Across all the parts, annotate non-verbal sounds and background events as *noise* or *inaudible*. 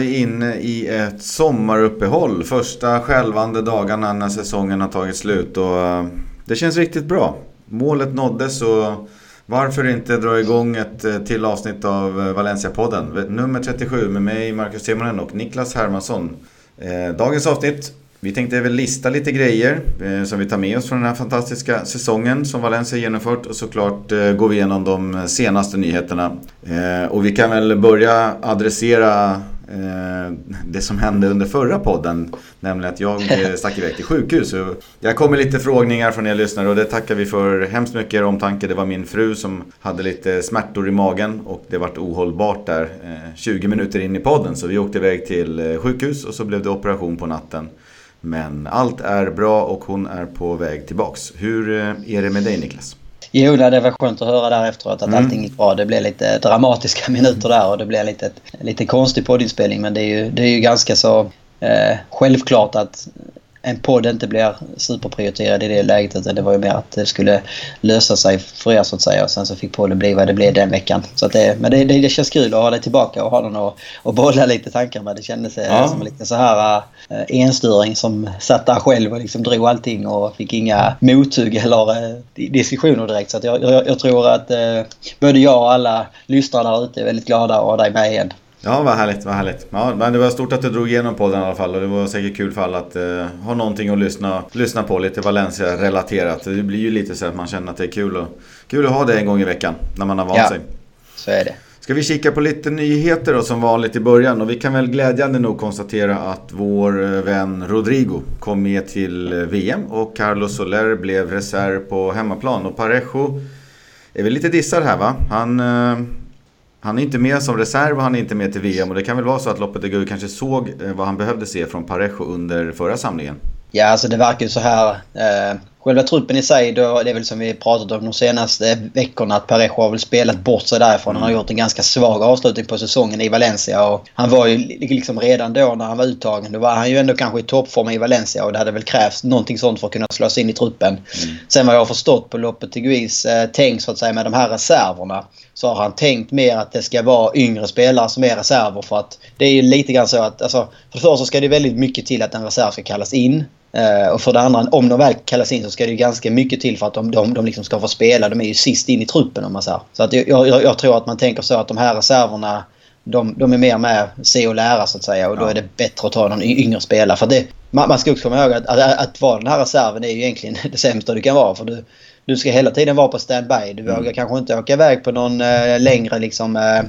Vi inne i ett sommaruppehåll. Första skälvande dagarna när säsongen har tagit slut. Och eh, det känns riktigt bra. Målet nåddes och varför inte dra igång ett eh, till avsnitt av eh, Valencia-podden. Nummer 37 med mig, Marcus Timonen och Niklas Hermansson. Dagens avsnitt vi tänkte väl lista lite grejer som vi tar med oss från den här fantastiska säsongen som Valencia genomfört och såklart går vi igenom de senaste nyheterna. Och vi kan väl börja adressera det som hände under förra podden. Nämligen att jag eh, *laughs* stack iväg till sjukhus. Jag kom med lite frågningar från er lyssnare och det tackar vi för hemskt mycket er omtanke. Det var min fru som hade lite smärtor i magen och det vart ohållbart där 20 eh, minuter in i podden. Så vi åkte iväg till sjukhus och så blev det operation på natten. Men allt är bra och hon är på väg tillbaks. Hur eh, är det med dig Niklas? Jo, det var skönt att höra där efteråt att mm. allting gick bra. Det blev lite dramatiska *laughs* minuter där och det blev lite, lite konstig poddinspelning. Men det är ju, det är ju ganska så eh, självklart att en podd inte blir superprioriterad i det läget utan det var ju mer att det skulle lösa sig för er så att säga och sen så fick podden bli vad det blev den veckan. Så det, men det, det, det känns kul att ha dig tillbaka och ha någon att och bolla lite tankar med. Det kändes eh, ja. som en liten så här äh, enstöring som satt där själv och liksom drog allting och fick inga mothugg eller äh, diskussioner direkt. Så jag, jag, jag tror att äh, både jag och alla lyssnare där ute är väldigt glada att ha dig med igen. Ja, vad härligt, vad härligt. Ja, men det var stort att du drog igenom podden i alla fall och det var säkert kul för alla att uh, ha någonting att lyssna, lyssna på, lite Valencia-relaterat. Det blir ju lite så att man känner att det är kul, och, kul att ha det en gång i veckan när man har vant ja, sig. så är det. Ska vi kika på lite nyheter då som vanligt i början och vi kan väl glädjande nog konstatera att vår eh, vän Rodrigo kom med till eh, VM och Carlos Soler blev reserv på hemmaplan och Parejo är väl lite dissad här va? Han han är inte med som reserv och han är inte med till VM och det kan väl vara så att Loppet Gud kanske såg eh, vad han behövde se från Parejo under förra samlingen. Ja, alltså det verkar ju så här. Eh, Själva truppen i sig, då, det är väl som vi pratat om de senaste veckorna att Parejo har väl spelat bort sig därifrån. Han har gjort en ganska svag avslutning på säsongen i Valencia. Och han var ju liksom redan då när han var uttagen, då var han ju ändå kanske i toppform i Valencia och det hade väl krävts någonting sånt för att kunna slå sig in i truppen. Mm. Sen vad jag har förstått på loppet till Guis eh, tänk så att säga med de här reserverna så har han tänkt mer att det ska vara yngre spelare som är reserver för att det är ju lite grann så att alltså, för det första ska det väldigt mycket till att en reserv ska kallas in. Uh, och för det andra, om de väl kallas in så ska det ju ganska mycket till för att de, de, de liksom ska få spela. De är ju sist in i truppen om man säger. Så att jag, jag, jag, tror att man tänker så att de här reserverna de, de är mer med se och lära så att säga och då är det bättre att ta någon yngre spelare. För det, man, man ska också komma ihåg att, att, att vara den här reserven är ju egentligen *laughs* det sämsta du kan vara. För du, du ska hela tiden vara på standby. Du mm. vågar kanske inte åka iväg på någon uh, längre liksom uh,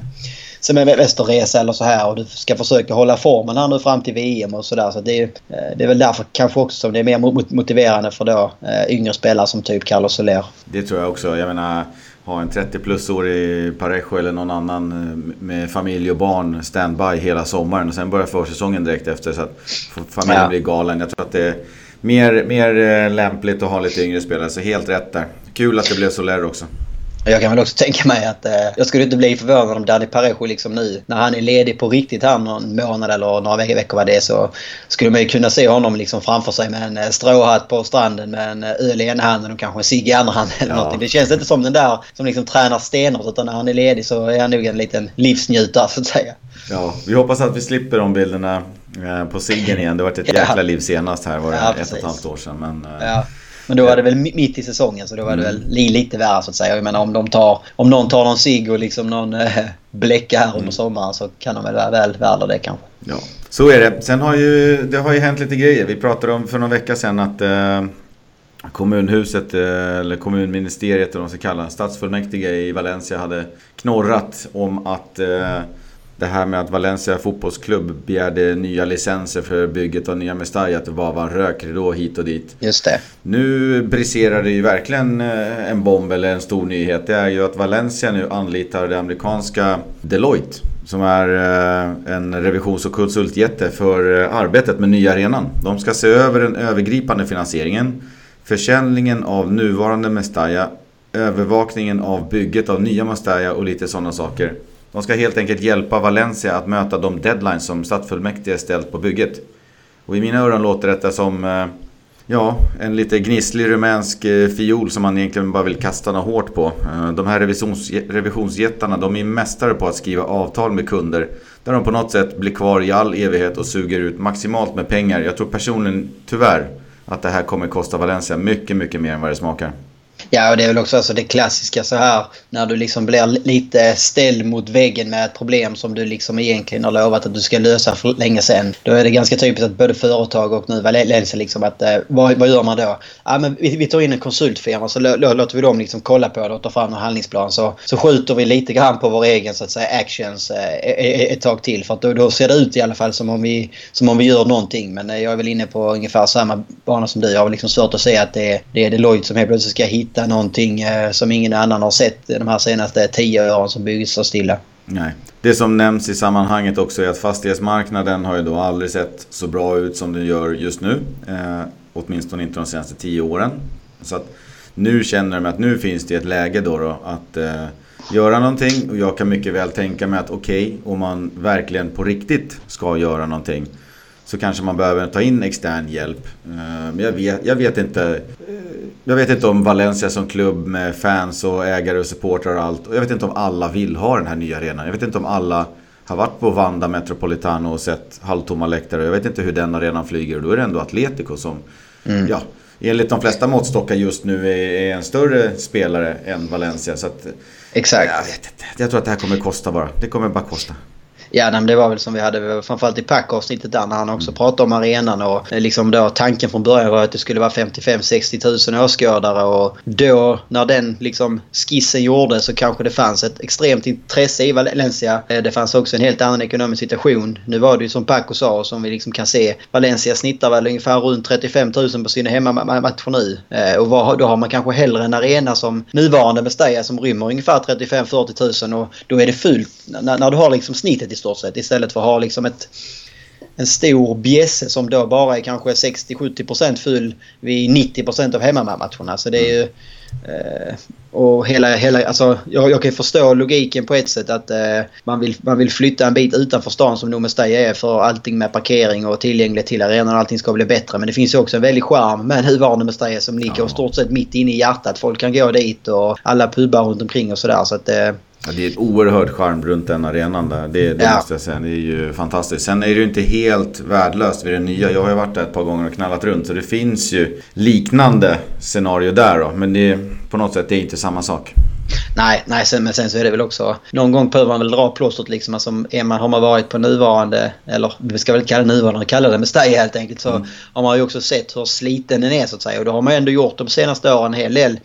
semesterresa eller så här och du ska försöka hålla formen här nu fram till VM och sådär. Så det är, eh, det är väl därför kanske också som det är mer motiverande för då eh, yngre spelare som typ Carlos Soler. Det tror jag också. Jag menar ha en 30 plus år i Parejo eller någon annan eh, med familj och barn standby hela sommaren och sen börjar försäsongen direkt efter så att familjen ja. blir galen. Jag tror att det är mer, mer lämpligt att ha lite yngre spelare, så helt rätt där. Kul att det blev Soler också. Jag kan väl också *laughs* tänka mig att eh, jag skulle inte bli förvånad om Danny Parejo liksom nu när han är ledig på riktigt här någon månad eller några veckor vad det är så skulle man ju kunna se honom liksom framför sig med en eh, stråhatt på stranden med en eh, öl i ena handen och kanske en cigg i andra handen eller ja. någonting. Det känns inte som den där som liksom tränar stenhårt utan när han är ledig så är han nog en liten livsnjutare så att säga. Ja, vi hoppas att vi slipper de bilderna eh, på ciggen igen. Det var ett *laughs* jäkla ja. liv senast här var det ja, ett och ett halvt år sedan. Men, ja. Men då var det väl mitt i säsongen så då var det mm. väl lite värre så att säga. Jag menar om, de tar, om någon tar någon cigg och liksom någon *laughs* äh, bläcka här under mm. sommaren så kan de väl vara väl värda det kanske. Ja, så är det. Sen har ju det har ju hänt lite grejer. Vi pratade om för någon vecka sedan att eh, kommunhuset, eh, eller kommunministeriet eller vad man ska kalla stadsfullmäktige i Valencia hade knorrat om att eh, det här med att Valencia fotbollsklubb begärde nya licenser för bygget av nya Mestalla, att det bara var en rökridå hit och dit. Just det. Nu briserar det ju verkligen eh, en bomb eller en stor nyhet. Det är ju att Valencia nu anlitar det amerikanska Deloitte. Som är eh, en revisions och konsultjätte för eh, arbetet med nya arenan. De ska se över den övergripande finansieringen, försäljningen av nuvarande Mestalla, övervakningen av bygget av nya Mestalla och lite sådana saker. De ska helt enkelt hjälpa Valencia att möta de deadlines som stadsfullmäktige ställt på bygget. Och i mina öron låter detta som... Eh, ja, en lite gnisslig rumänsk eh, fiol som man egentligen bara vill kasta något hårt på. Eh, de här revisions, revisionsjättarna, de är mästare på att skriva avtal med kunder. Där de på något sätt blir kvar i all evighet och suger ut maximalt med pengar. Jag tror personligen, tyvärr, att det här kommer kosta Valencia mycket, mycket mer än vad det smakar. Ja, och det är väl också alltså det klassiska så här när du liksom blir lite ställd mot väggen med ett problem som du liksom egentligen har lovat att du ska lösa för länge sedan. Då är det ganska typiskt att både företag och nu Valencia liksom att eh, vad, vad gör man då? Ja, men vi, vi tar in en konsultfirma så låter vi dem liksom kolla på det och ta fram en handlingsplan. Så, så skjuter vi lite grann på vår egen så att säga actions eh, eh, eh, ett tag till. För att då, då ser det ut i alla fall som om vi, som om vi gör någonting. Men eh, jag är väl inne på ungefär samma bana som du. Jag har liksom svårt att se att det, det är Deloitte som helt plötsligt ska hitta hitta någonting eh, som ingen annan har sett de här senaste tio åren som byggs så stilla. Nej. Det som nämns i sammanhanget också är att fastighetsmarknaden har ju då aldrig sett så bra ut som den gör just nu. Eh, åtminstone inte de senaste tio åren. Så att nu känner de att nu finns det ett läge då, då att eh, göra någonting. Och jag kan mycket väl tänka mig att okej, okay, om man verkligen på riktigt ska göra någonting så kanske man behöver ta in extern hjälp. Eh, men jag vet, jag vet inte. Eh, jag vet inte om Valencia som klubb med fans och ägare och supportrar och allt. Jag vet inte om alla vill ha den här nya arenan. Jag vet inte om alla har varit på Vanda Metropolitano och sett halvtomma läktare. Jag vet inte hur den arenan flyger. Och då är det ändå Atletico som, mm. ja, enligt de flesta måttstockar just nu är, en större spelare än Valencia. Så att, Exakt. Jag, vet inte. jag tror att det här kommer kosta bara. Det kommer bara kosta. Ja, men det var väl som vi hade framförallt i packavsnittet där när han också mm. pratade om arenan och eh, liksom då tanken från början var att det skulle vara 55-60 000 åskådare och då när den liksom skissen gjordes så kanske det fanns ett extremt intresse i Valencia. Eh, det fanns också en helt annan ekonomisk situation. Nu var det ju som Paco sa och som vi liksom kan se. Valencia snittar väl ungefär runt 35 000 på sina hemmamatcher nu. Eh, och då har man kanske hellre en arena som nuvarande Mestalla som rymmer ungefär 35-40 000 och då är det fullt när, du har liksom snittet i stort sett istället för att ha liksom ett en stor bjässe som då bara är kanske 60-70% full vid 90% av hemmamatcherna. Så det är ju... Eh, och hela, hela, alltså, jag, jag kan förstå logiken på ett sätt att eh, man, vill, man vill flytta en bit utanför stan som Nomestay är för allting med parkering och tillgänglighet till arenan och allting ska bli bättre. Men det finns ju också en väldig charm med nuvarande Mestalla som ligger ja. stort sett mitt inne i hjärtat. Folk kan gå dit och alla pubbar runt omkring och sådär. Så att, eh, Ja, det är ett oerhört charm runt den arenan där. Det, det ja. måste jag säga. Det är ju fantastiskt. Sen är det ju inte helt värdelöst vid det nya. Jag har ju varit där ett par gånger och knallat runt. Så det finns ju liknande scenario där då. Men det är, på något sätt det är inte samma sak. Nej, nej sen, men sen så är det väl också... Någon gång behöver man väl dra plåstret liksom. Alltså, är man, har man varit på nuvarande, eller vi ska väl kalla det nuvarande, kalla det med Stay helt enkelt. Så mm. har man ju också sett hur sliten den är så att säga. Och då har man ju ändå gjort de senaste åren en hel del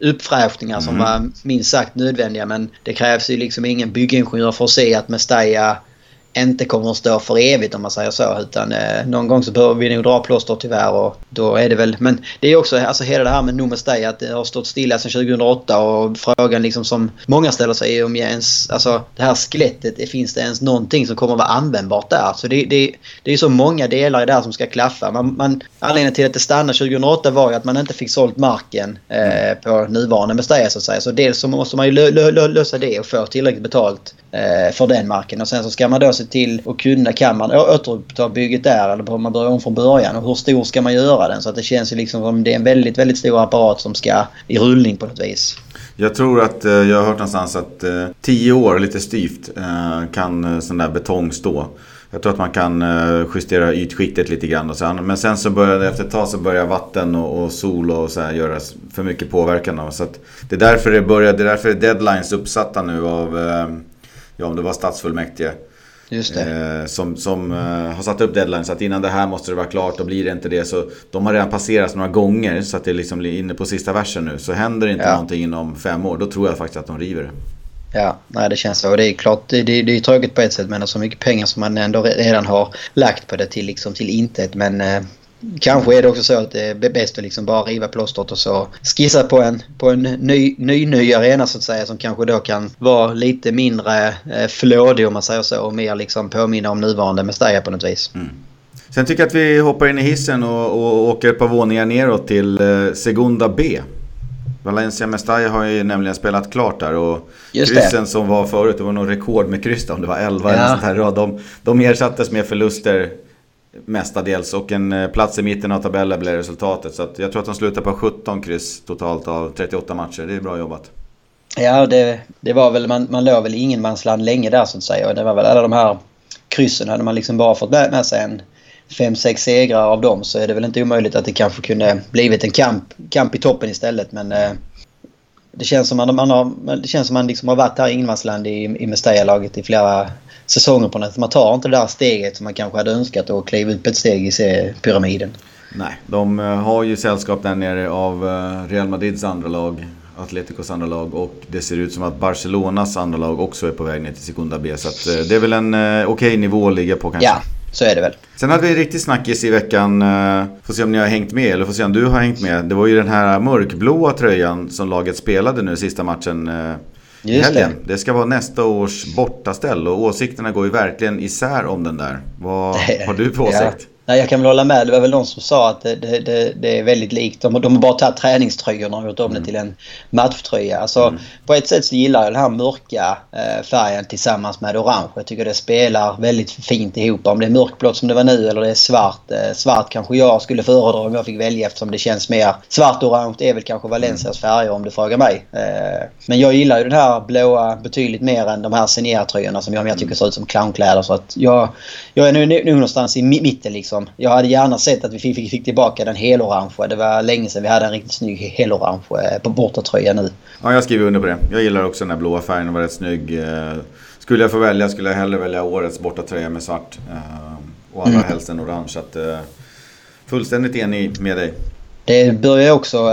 uppfräschningar som mm. var minst sagt nödvändiga. Men det krävs ju liksom ingen byggingenjör för att se att Mestalla inte kommer att stå för evigt om man säger så. Utan eh, någon gång så behöver vi nog dra plåster tyvärr och då är det väl... Men det är också alltså hela det här med Numes Day att det har stått stilla sedan 2008 och frågan liksom som många ställer sig är om jag ens... Alltså det här skelettet, finns det ens någonting som kommer att vara användbart där? Så det, det, det är så många delar i det här som ska klaffa. Man, man, anledningen till att det stannade 2008 var ju att man inte fick sålt marken eh, på nuvarande Mestalla så att säga. Så dels så måste man ju lösa det och få tillräckligt betalt Eh, för den marken. Och sen så ska man då se till att kunna, kan man återuppta bygget där eller behöver man börja om från början? Och hur stor ska man göra den? Så att det känns ju liksom som det är en väldigt, väldigt stor apparat som ska i rullning på något vis. Jag tror att, eh, jag har hört någonstans att eh, 10 år lite styvt kan sån där betong stå. Jag tror att man kan justera ytskiktet lite grann och sen, men sen så börjar efter ett tag så börjar vatten och, och sol och så här göra för mycket påverkan. Så att det är därför det börjar, det är därför det är deadlines uppsatta nu av, ja om det var stadsfullmäktige. Just det. Eh, som som eh, har satt upp deadline så att innan det här måste det vara klart och blir det inte det så de har redan passerat några gånger så att det liksom blir inne på sista versen nu. Så händer inte ja. någonting inom fem år då tror jag faktiskt att de river det. Ja, nej det känns så. Och det är klart, det, det, det är tråkigt på ett sätt men det är så mycket pengar som man ändå redan har lagt på det till, liksom, till intet. Men eh, Kanske är det också så att det är bäst att liksom bara riva plåstret och så skissa på en, på en ny, ny, ny arena så att säga som kanske då kan vara lite mindre eh, flådig om man säger så och mer liksom påminna om nuvarande Mestalla på något vis. Mm. Sen tycker jag att vi hoppar in i hissen och, och åker ett par våningar neråt till eh, Segunda B. Valencia Mestalla har ju nämligen spelat klart där och Just kryssen det. som var förut, det var nog rekord med kryss då, om det var 11 ja. eller sånt här. De, de ersattes med förluster mestadels. Och en eh, plats i mitten av tabellen blev resultatet. Så jag tror att de slutar på 17 kryss totalt av 38 matcher. Det är bra jobbat. Ja, det, det var väl, man, man låg väl ingenmansland länge där så att säga. Och det var väl alla de här kryssen, hade man liksom bara fått med, med sig en fem, sex segrar av dem så är det väl inte omöjligt att det kanske kunde blivit en kamp, kamp i toppen istället. Men eh, det känns som man, man har, det känns som man liksom har varit här i ingenmansland i, i Mestalla-laget i flera säsonger på något. Man tar inte det där steget som man kanske hade önskat och kliva upp ett steg i pyramiden. Nej, de eh, har ju sällskap där nere av eh, Real Madrids andra lag, Atleticos andra lag och det ser ut som att Barcelonas andra lag också är på väg ner till Sekunda B. Så att eh, det är väl en okej okay nivå att ligga på kanske. Ja, så är det väl. Sen hade vi en riktig snackis i veckan. Får se om ni har hängt med eller får se om du har hängt med. Det var ju den här mörkblåa tröjan som laget spelade nu sista matchen i helgen. Det. det. ska vara nästa års bortaställ och åsikterna går ju verkligen isär om den där. Vad *laughs* har du för åsikt? Ja. Nej, jag kan väl hålla med. Det var väl någon som sa att det, det, det är väldigt likt. De, de har bara tagit träningströjorna och gjort om mm. det till en matchtröja. Alltså, mm. På ett sätt så gillar jag den här mörka eh, färgen tillsammans med orange. Jag tycker det spelar väldigt fint ihop. Om det är mörkblått som det var nu eller det är svart. Eh, svart kanske jag skulle föredra om jag fick välja eftersom det känns mer... Svart-orange är väl kanske Valencias mm. färger om du frågar mig. Eh, men jag gillar ju den här blåa betydligt mer än de här Seniera-tröjorna som jag mer tycker mm. ser ut som clownkläder. Så att jag, jag är nu, nu någonstans i mitten liksom liksom. Jag hade gärna sett att vi fick, fick tillbaka den helorangea. Det var länge sedan vi hade en riktigt snygg helorange eh, på bortatröja nu. Ja, jag skriver under på det. Jag gillar också den här blåa färgen. Den var rätt snygg. Eh, skulle jag få välja skulle jag hellre välja årets bortatröja med svart. Eh, och allra mm. helst en orange. Så att, fullständigt enig med dig. Det börjar också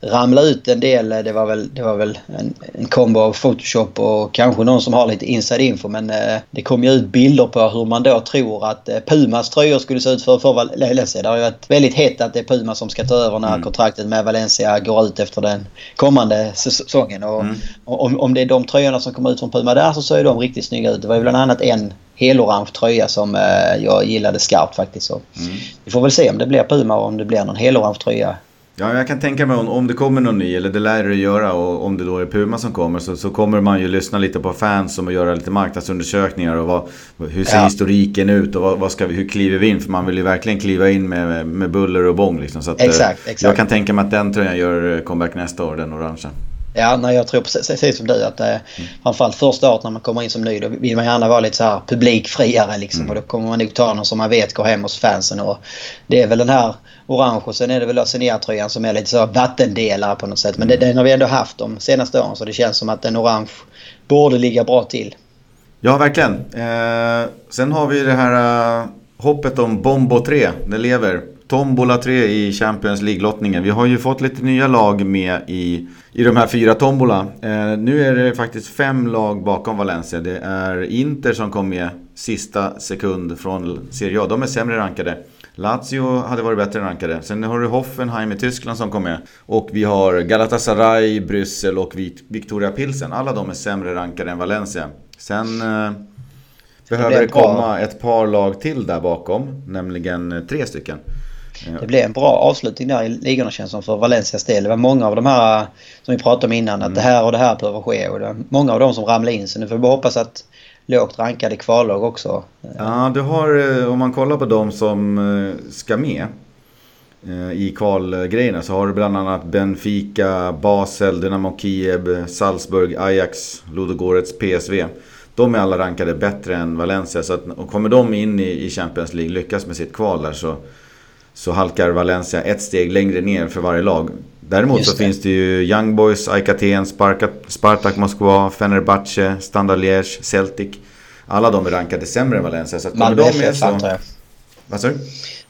ramla ut en del. Det var väl, det var väl en, en kombo av Photoshop och kanske någon som har lite inside info. Men eh, det kom ju ut bilder på hur man då tror att eh, Pumas tröjor skulle se ut för, för Valencia. Det har ju varit väldigt hett att det är Puma som ska ta över när mm. kontraktet med Valencia går ut efter den kommande säsongen. Och mm. om, om det är de tröjorna som kommer ut från Puma där så ser de riktigt snygga ut. Det var ju bland annat en helorange tröja som eh, jag gillade skarpt faktiskt. Så mm. Vi får väl se om det blir Puma och om det blir någon helorange tröja Ja, jag kan tänka mig om, om det kommer någon ny, eller det lär det göra, och om det då är Puma som kommer så, så kommer man ju lyssna lite på fans och göra lite marknadsundersökningar och vad, hur ser ja. historiken ut och vad, vad, ska vi, hur kliver vi in? För man vill ju verkligen kliva in med, med buller och bång liksom. Så att, exakt, exakt. Jag kan tänka mig att den tröjan gör comeback nästa år, den orangea. Ja, nej, jag tror precis som du att eh, mm. framförallt första året när man kommer in som ny då vill man gärna vara lite så här publikfriare liksom. Mm. Och då kommer man nog ta någon som man vet går hem hos fansen. Och det är väl den här orange och sen är det väl Senior-tröjan som är lite så vattendelare på något sätt. Men det, den har vi ändå haft de senaste åren så det känns som att en orange borde ligga bra till. Ja, verkligen. Eh, sen har vi det här uh, hoppet om Bombo 3. Det lever. Tombola 3 i Champions League-lottningen. Vi har ju fått lite nya lag med i, i de här fyra tombola. Eh, nu är det faktiskt fem lag bakom Valencia. Det är Inter som kom med sista sekund från Serie A. De är sämre rankade. Lazio hade varit bättre rankade. Sen har du Hoffenheim i Tyskland som kom med. Och vi har Galatasaray, Bryssel och Victoria Pilsen. Alla de är sämre rankade än Valencia. Sen eh, behöver det komma ett par lag till där bakom. Nämligen tre stycken. Det blev en bra avslutning där i ligorna känns som för Valencias del. Det var många av de här som vi pratade om innan att mm. det här och det här behöver ske. Och det många av dem som ramlade in. Så nu får vi bara hoppas att lågt rankade kvallag också. Ja, du har, eh, om man kollar på de som eh, ska med eh, i kvalgrejerna så har du bland annat Benfica, Basel, Dynamo Kiev, Salzburg, Ajax, Ludogorets, PSV. De är alla rankade bättre än Valencia. Så att, kommer de in i Champions League, lyckas med sitt kval där så, så halkar Valencia ett steg längre ner för varje lag. Däremot så finns det ju Young Boys, AIK Aten, Spartak Moskva, Fenerbahce, Standard Liège, Celtic. Alla de är rankade sämre än Valencia. Så Malmö de FF så... antar jag. Vad sa du?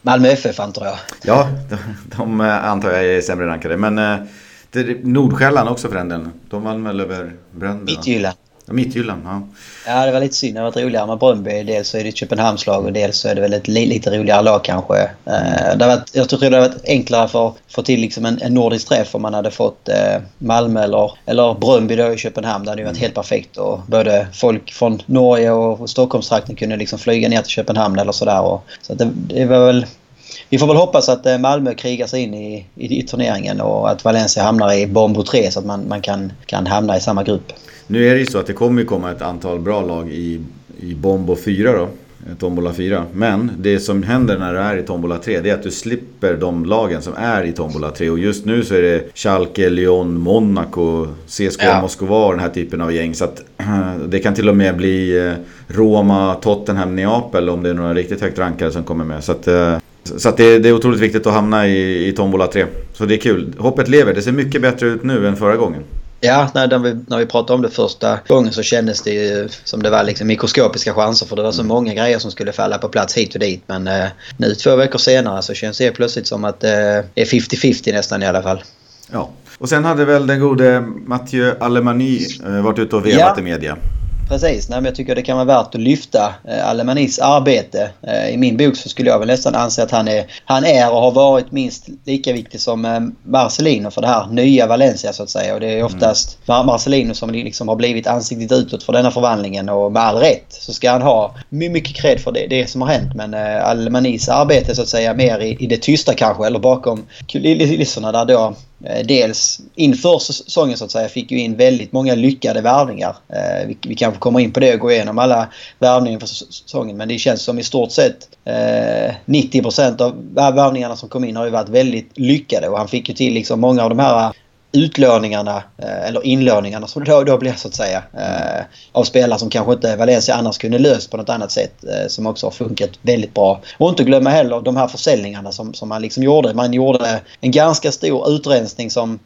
Malmö FF antar jag. Ja, de, de antar jag är sämre rankade. Men eh, Nordsjälland också för den delen. De vann väl över Bröndby? Midtjylland. Mittjylland, ja. Ja, det var lite synd. Det var roligare med Bröndby. Dels så är det ett Köpenhamnslag och dels så är det väl ett lite roligare lag kanske. Eh, det varit, jag tror det hade varit enklare för att få till liksom en, en nordisk träff om man hade fått eh, Malmö eller, eller Bröndby då i Köpenhamn. Det hade ju varit mm. helt perfekt. Och både folk från Norge och Stockholmstrakten kunde liksom flyga ner till Köpenhamn eller sådär. Så det, det var väl vi får väl hoppas att eh, Malmö krigar sig in i, i, i turneringen och att Valencia hamnar i Bombo 3 så att man, man kan, kan hamna i samma grupp. Nu är det ju så att det kommer komma ett antal bra lag i, i Bombo 4 då. Tombola 4. Men det som händer när du är i Tombola 3 det är att du slipper de lagen som är i Tombola 3. Och just nu så är det Schalke, Lyon, Monaco, CSKA ja. Moskva och den här typen av gäng. Så att *clears throat* det kan till och med bli eh, Roma, Tottenham, Neapel om det är några riktigt högt rankade som kommer med. Så att, eh, så det, det, är otroligt viktigt att hamna i, i Tombola 3. Så det är kul. Hoppet lever. Det ser mycket bättre ut nu än förra gången. Ja, när vi, när vi pratade om det första gången så kändes det ju som det var liksom mikroskopiska chanser för det var så mm. många grejer som skulle falla på plats hit och dit. Men eh, nu två veckor senare så känns det plötsligt som att eh, det är 50-50 nästan i alla fall. Ja, och sen hade väl den gode Mathieu Alemany eh, varit ute och vevat ja. i media. Precis, Nej, men jag tycker det kan vara värt att lyfta eh, Alemanis arbete. Eh, I min bok så skulle jag väl nästan anse att han är, han är och har varit minst lika viktig som eh, Marcelino för det här nya Valencia så att säga. Och det är oftast mm. Marcelino som liksom har blivit ansiktet utåt för denna förvandlingen och med all rätt så ska han ha mycket cred för det, det som har hänt. Men Alemanis arbete så att säga mer i, i det tysta kanske eller bakom kulisserna där då Eh, dels inför säsongen så att säga fick ju in väldigt många lyckade värvningar. Eh, vi, vi kanske kommer in på det och går igenom alla värvningar för säsongen men det känns som i stort sett eh, 90% av värvningarna som kom in har ju varit väldigt lyckade och han fick ju till liksom många av de här utlåningarna, eh, eller inlåningarna som det då, då blir så att säga. Eh, av spelare som kanske inte Valencia annars kunde löst på något annat sätt. Eh, som också har funkat väldigt bra. Och inte glömma heller de här försäljningarna som, som man liksom gjorde. Man gjorde en ganska stor utrensning som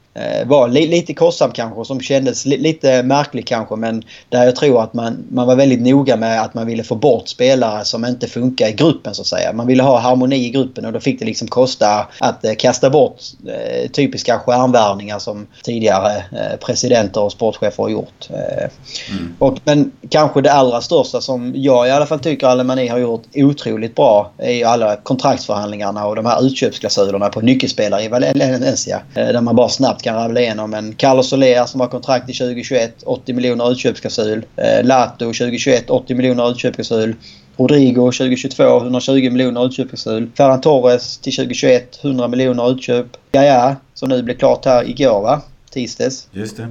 var li lite kostsam kanske som kändes li lite märklig kanske men där jag tror att man, man var väldigt noga med att man ville få bort spelare som inte funkar i gruppen så att säga. Man ville ha harmoni i gruppen och då fick det liksom kosta att eh, kasta bort eh, typiska stjärnvärvningar som tidigare eh, presidenter och sportchefer har gjort. Eh, mm. och, men kanske det allra största som jag i alla fall tycker Alemani har gjort otroligt bra är ju alla kontraktsförhandlingarna och de här utköpsklausulerna på nyckelspelare i Valencia. Eh, där man bara snabbt kan rabbla igenom. men Carlos Soler som har kontrakt i 2021, 80 miljoner utköpsklausul. Eh, Lato 2021, 80 miljoner utköpsklausul. Rodrigo 2022, 120 miljoner utköpsklausul. Ferran Torres till 2021, 100 miljoner utköp. Gaia, som nu blev klart här igår va? Tisdags. Just det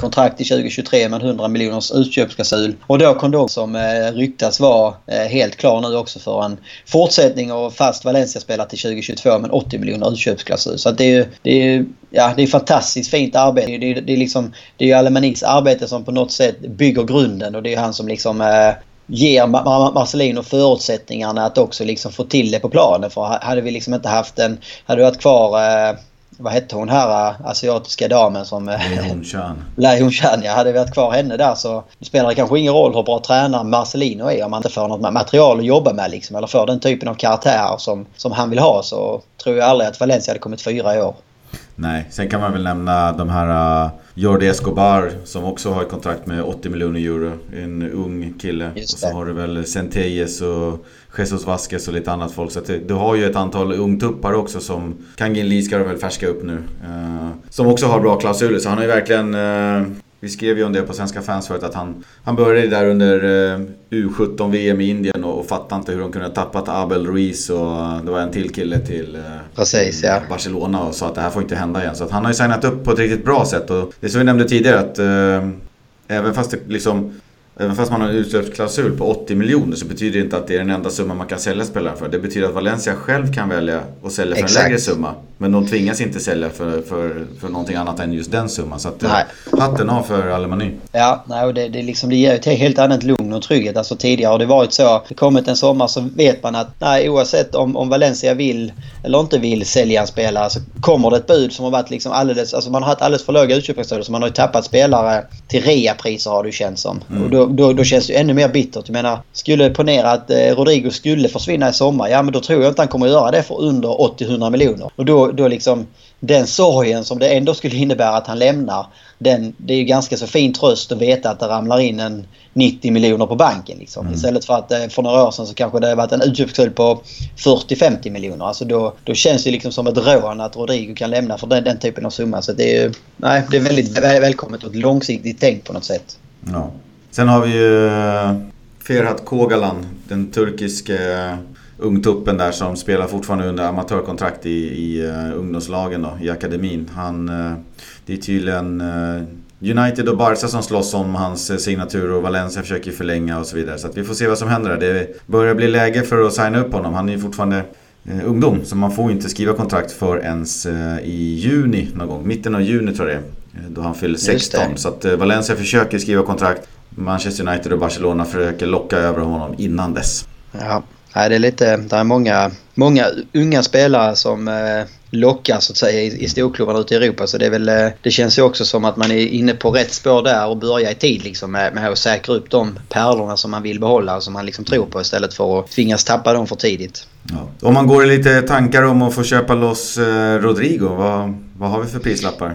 kontrakt till 2023 med 100 miljoners utköpsklausul. Och då Kondog som eh, ryktas vara eh, helt klar nu också för en fortsättning och fast Valencia-spelare till 2022 med 80 miljoner utköpsklausul. Så det är ju det är, ja, det är fantastiskt fint arbete. Det är, det är, liksom, det är ju Alemanis arbete som på något sätt bygger grunden och det är han som liksom eh, ger Marcelino förutsättningarna att också liksom få till det på planen. För hade vi liksom inte haft en... Hade vi varit kvar eh, vad hette hon här äh, asiatiska damen som... Chan. Leihon Chan ja. Hade vi haft kvar henne där så spelar det kanske ingen roll hur bra tränare Marcelino är om man inte får något material att jobba med liksom. Eller får den typen av karaktär som, som han vill ha så tror jag aldrig att Valencia hade kommit fyra i år. Nej, sen kan man väl nämna de här uh, Jordi Escobar som också har ett kontrakt med 80 miljoner euro. En ung kille. Och så har du väl Centelles och Jesus Vasquez och lite annat folk. Så du har ju ett antal ungtuppar också som Kangin Lee ska du väl färska upp nu. Uh, som också har bra klausuler. Så han har ju verkligen uh, vi skrev ju om det på Svenska fans förut att han, han började där under uh, U17-VM i Indien och, och fattade inte hur de kunde ha tappat Abel Ruiz och det var en till kille till, uh, Precis, ja. Barcelona och sa att det här får inte hända igen. Så han har ju signat upp på ett riktigt bra sätt och det som vi nämnde tidigare att uh, även fast det liksom Även fast man har en utsläppsklausul på 80 miljoner så betyder det inte att det är den enda summa man kan sälja spelaren för. Det betyder att Valencia själv kan välja att sälja för Exakt. en lägre summa. Men de tvingas inte sälja för, för, för någonting annat än just den summan. Så att, nej. hatten av för Alemany. Ja, nej, och det, det, liksom, det ger ett helt annat lugn och trygghet. Alltså tidigare har det varit så. Det kommit en sommar så vet man att nej, oavsett om, om Valencia vill eller inte vill sälja en spelare så kommer det ett bud som har varit liksom alldeles... Alltså man har haft alldeles för låga utköpsklausuler så man har ju tappat spelare till reapriser har det ju känts som. Mm. Och då, då, då, känns det ju ännu mer bittert. Jag menar, skulle ponera att eh, Rodrigo skulle försvinna i sommar. Ja men då tror jag inte han kommer att göra det för under 80-100 miljoner. Och då, då liksom den sorgen som det ändå skulle innebära att han lämnar. Den, det är ju ganska så fin tröst att veta att det ramlar in en 90 miljoner på banken. Liksom. Mm. Istället för att eh, för några år sedan så kanske det hade varit en utköpsskuld på 40-50 miljoner. Alltså då, då känns det liksom som ett rån att Rodrigo kan lämna för den, den typen av summa. Så det är, nej, det är väldigt välkommet och ett långsiktigt tänk på något sätt. Ja. Sen har vi ju eh, Ferhat Kogalan, den turkiske eh, ungtuppen där som spelar fortfarande under amatörkontrakt i, i uh, ungdomslagen då, i akademin. Han, det är tydligen United och Barca som slåss om hans signatur och Valencia försöker förlänga och så vidare. Så vi får se vad som händer där. Det börjar bli läge för att signa upp honom. Han är ju fortfarande eh, ungdom så man får inte skriva kontrakt för ens eh, i juni någon gång. Mitten av juni tror jag det är. Eh, då han fyller 16. Så att eh, Valencia försöker skriva kontrakt. Manchester United och Barcelona försöker locka över honom innan dess. Ja, det är lite... Det är många, många unga spelare som eh, lockar så att säga i, i storklubbarna ute i Europa. Så det, är väl, eh, det känns ju också som att man är inne på rätt spår där och börjar i tid liksom med, med att säkra upp de pärlorna som man vill behålla och som man liksom tror på istället för att tvingas tappa dem för tidigt. Ja. Om man går i lite tankar om att få köpa loss eh, Rodrigo, vad, vad har vi för prislappar?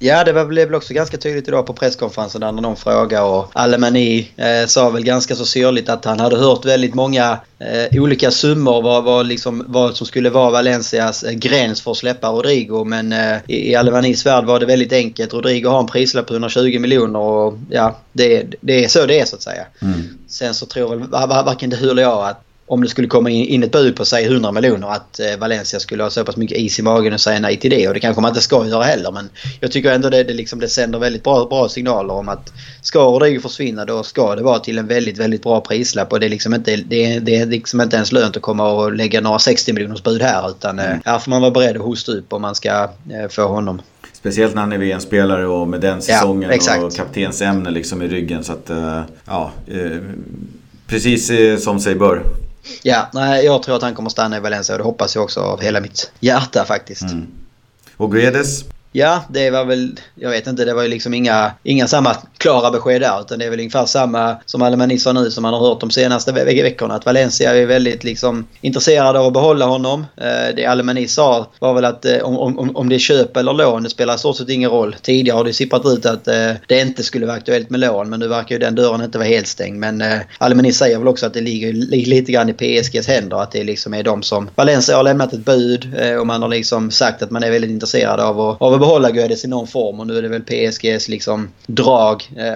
Ja, det blev väl också ganska tydligt idag på presskonferensen när de frågade och Alemani eh, sa väl ganska så syrligt att han hade hört väldigt många eh, olika summor vad, vad, liksom, vad som skulle vara Valencias eh, gräns för att släppa Rodrigo. Men eh, i, i Alemanis värld var det väldigt enkelt. Rodrigo har en prislapp på 120 miljoner och ja, det, det är så det är så att säga. Mm. Sen så tror väl varken du eller jag att om det skulle komma in ett bud på säg 100 miljoner att eh, Valencia skulle ha så pass mycket is i magen och säga nej till det. Och det kanske man inte ska göra heller. Men jag tycker ändå det, det, liksom, det sänder väldigt bra, bra signaler om att ska Rodrigo försvinna då ska det vara till en väldigt, väldigt bra prislapp. Och det är liksom inte, det, det är liksom inte ens lönt att komma och lägga några 60 miljoners bud här. Utan mm. här får man vara beredd att hosta upp om man ska eh, få honom. Speciellt när han är VM-spelare och med den säsongen ja, och kaptensämne liksom i ryggen. Så att, ja, precis som sig bör. Ja, nej, jag tror att han kommer stanna i Valencia och det hoppas jag också av hela mitt hjärta faktiskt. Mm. Och Guedes? Ja, det var väl... Jag vet inte, det var ju liksom inga, inga samma klara besked där. Utan det är väl ungefär samma som Alemani sa nu som man har hört de senaste ve veckorna. Att Valencia är väldigt liksom intresserade av att behålla honom. Eh, det Alemani sa var väl att eh, om, om, om det är köp eller lån, det spelar i stort sett ingen roll. Tidigare har det sipprat ut att eh, det inte skulle vara aktuellt med lån. Men nu verkar ju den dörren inte vara helt stängd. Men eh, Alemani säger väl också att det ligger lite grann i PSGs händer. Att det liksom är de som... Valencia har lämnat ett bud eh, och man har liksom sagt att man är väldigt intresserad av att, av att behålla Guedes i någon form. Och nu är det väl PSGs liksom drag eh,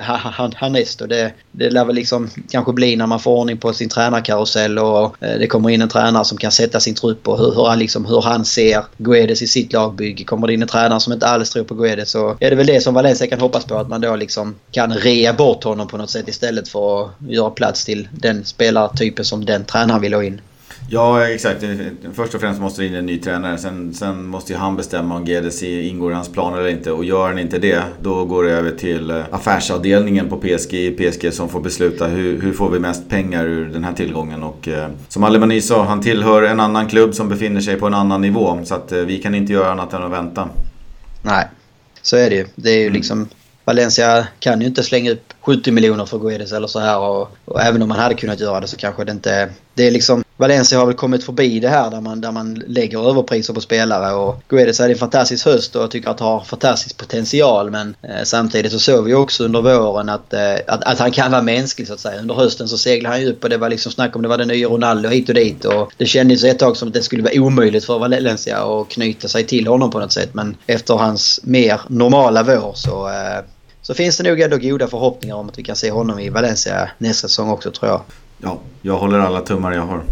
härnäst. Och det, det lär väl liksom kanske bli när man får ordning på sin tränarkarusell och eh, det kommer in en tränare som kan sätta sin trupp och hur, hur, han, liksom, hur han ser Guedes i sitt lagbygge. Kommer det in en tränare som inte alls tror på Guedes så är det väl det som Valencia kan hoppas på. Att man då liksom kan rea bort honom på något sätt istället för att göra plats till den spelartypen som den tränaren vill ha in. Ja, exakt. Först och främst måste det in en ny tränare. Sen, sen måste ju han bestämma om GDC ingår i hans plan eller inte. Och gör han inte det, då går det över till eh, affärsavdelningen på PSG, PSG som får besluta hur, hur får vi mest pengar ur den här tillgången. Och eh, som Alemani sa, han tillhör en annan klubb som befinner sig på en annan nivå. Så att eh, vi kan inte göra annat än att vänta. Nej, så är det ju. Det är ju mm. liksom... Valencia kan ju inte slänga upp 70 miljoner för Guedes eller så här. Och, och, även om man hade kunnat göra det så kanske det inte... Det är liksom Valencia har väl kommit förbi det här där man, där man lägger överpriser på spelare. Och Guedes hade en fantastisk höst och jag tycker att han har fantastisk potential. Men eh, samtidigt så såg vi också under våren att, eh, att, att, han kan vara mänsklig så att säga. Under hösten så seglade han ju upp och det var liksom snack om det var den nya Ronaldo hit och dit. Och det kändes ett tag som att det skulle vara omöjligt för Valencia att knyta sig till honom på något sätt. Men efter hans mer normala vår så eh, så finns det nog ändå goda förhoppningar om att vi kan se honom i Valencia nästa säsong också tror jag. Ja, jag håller alla tummar jag har.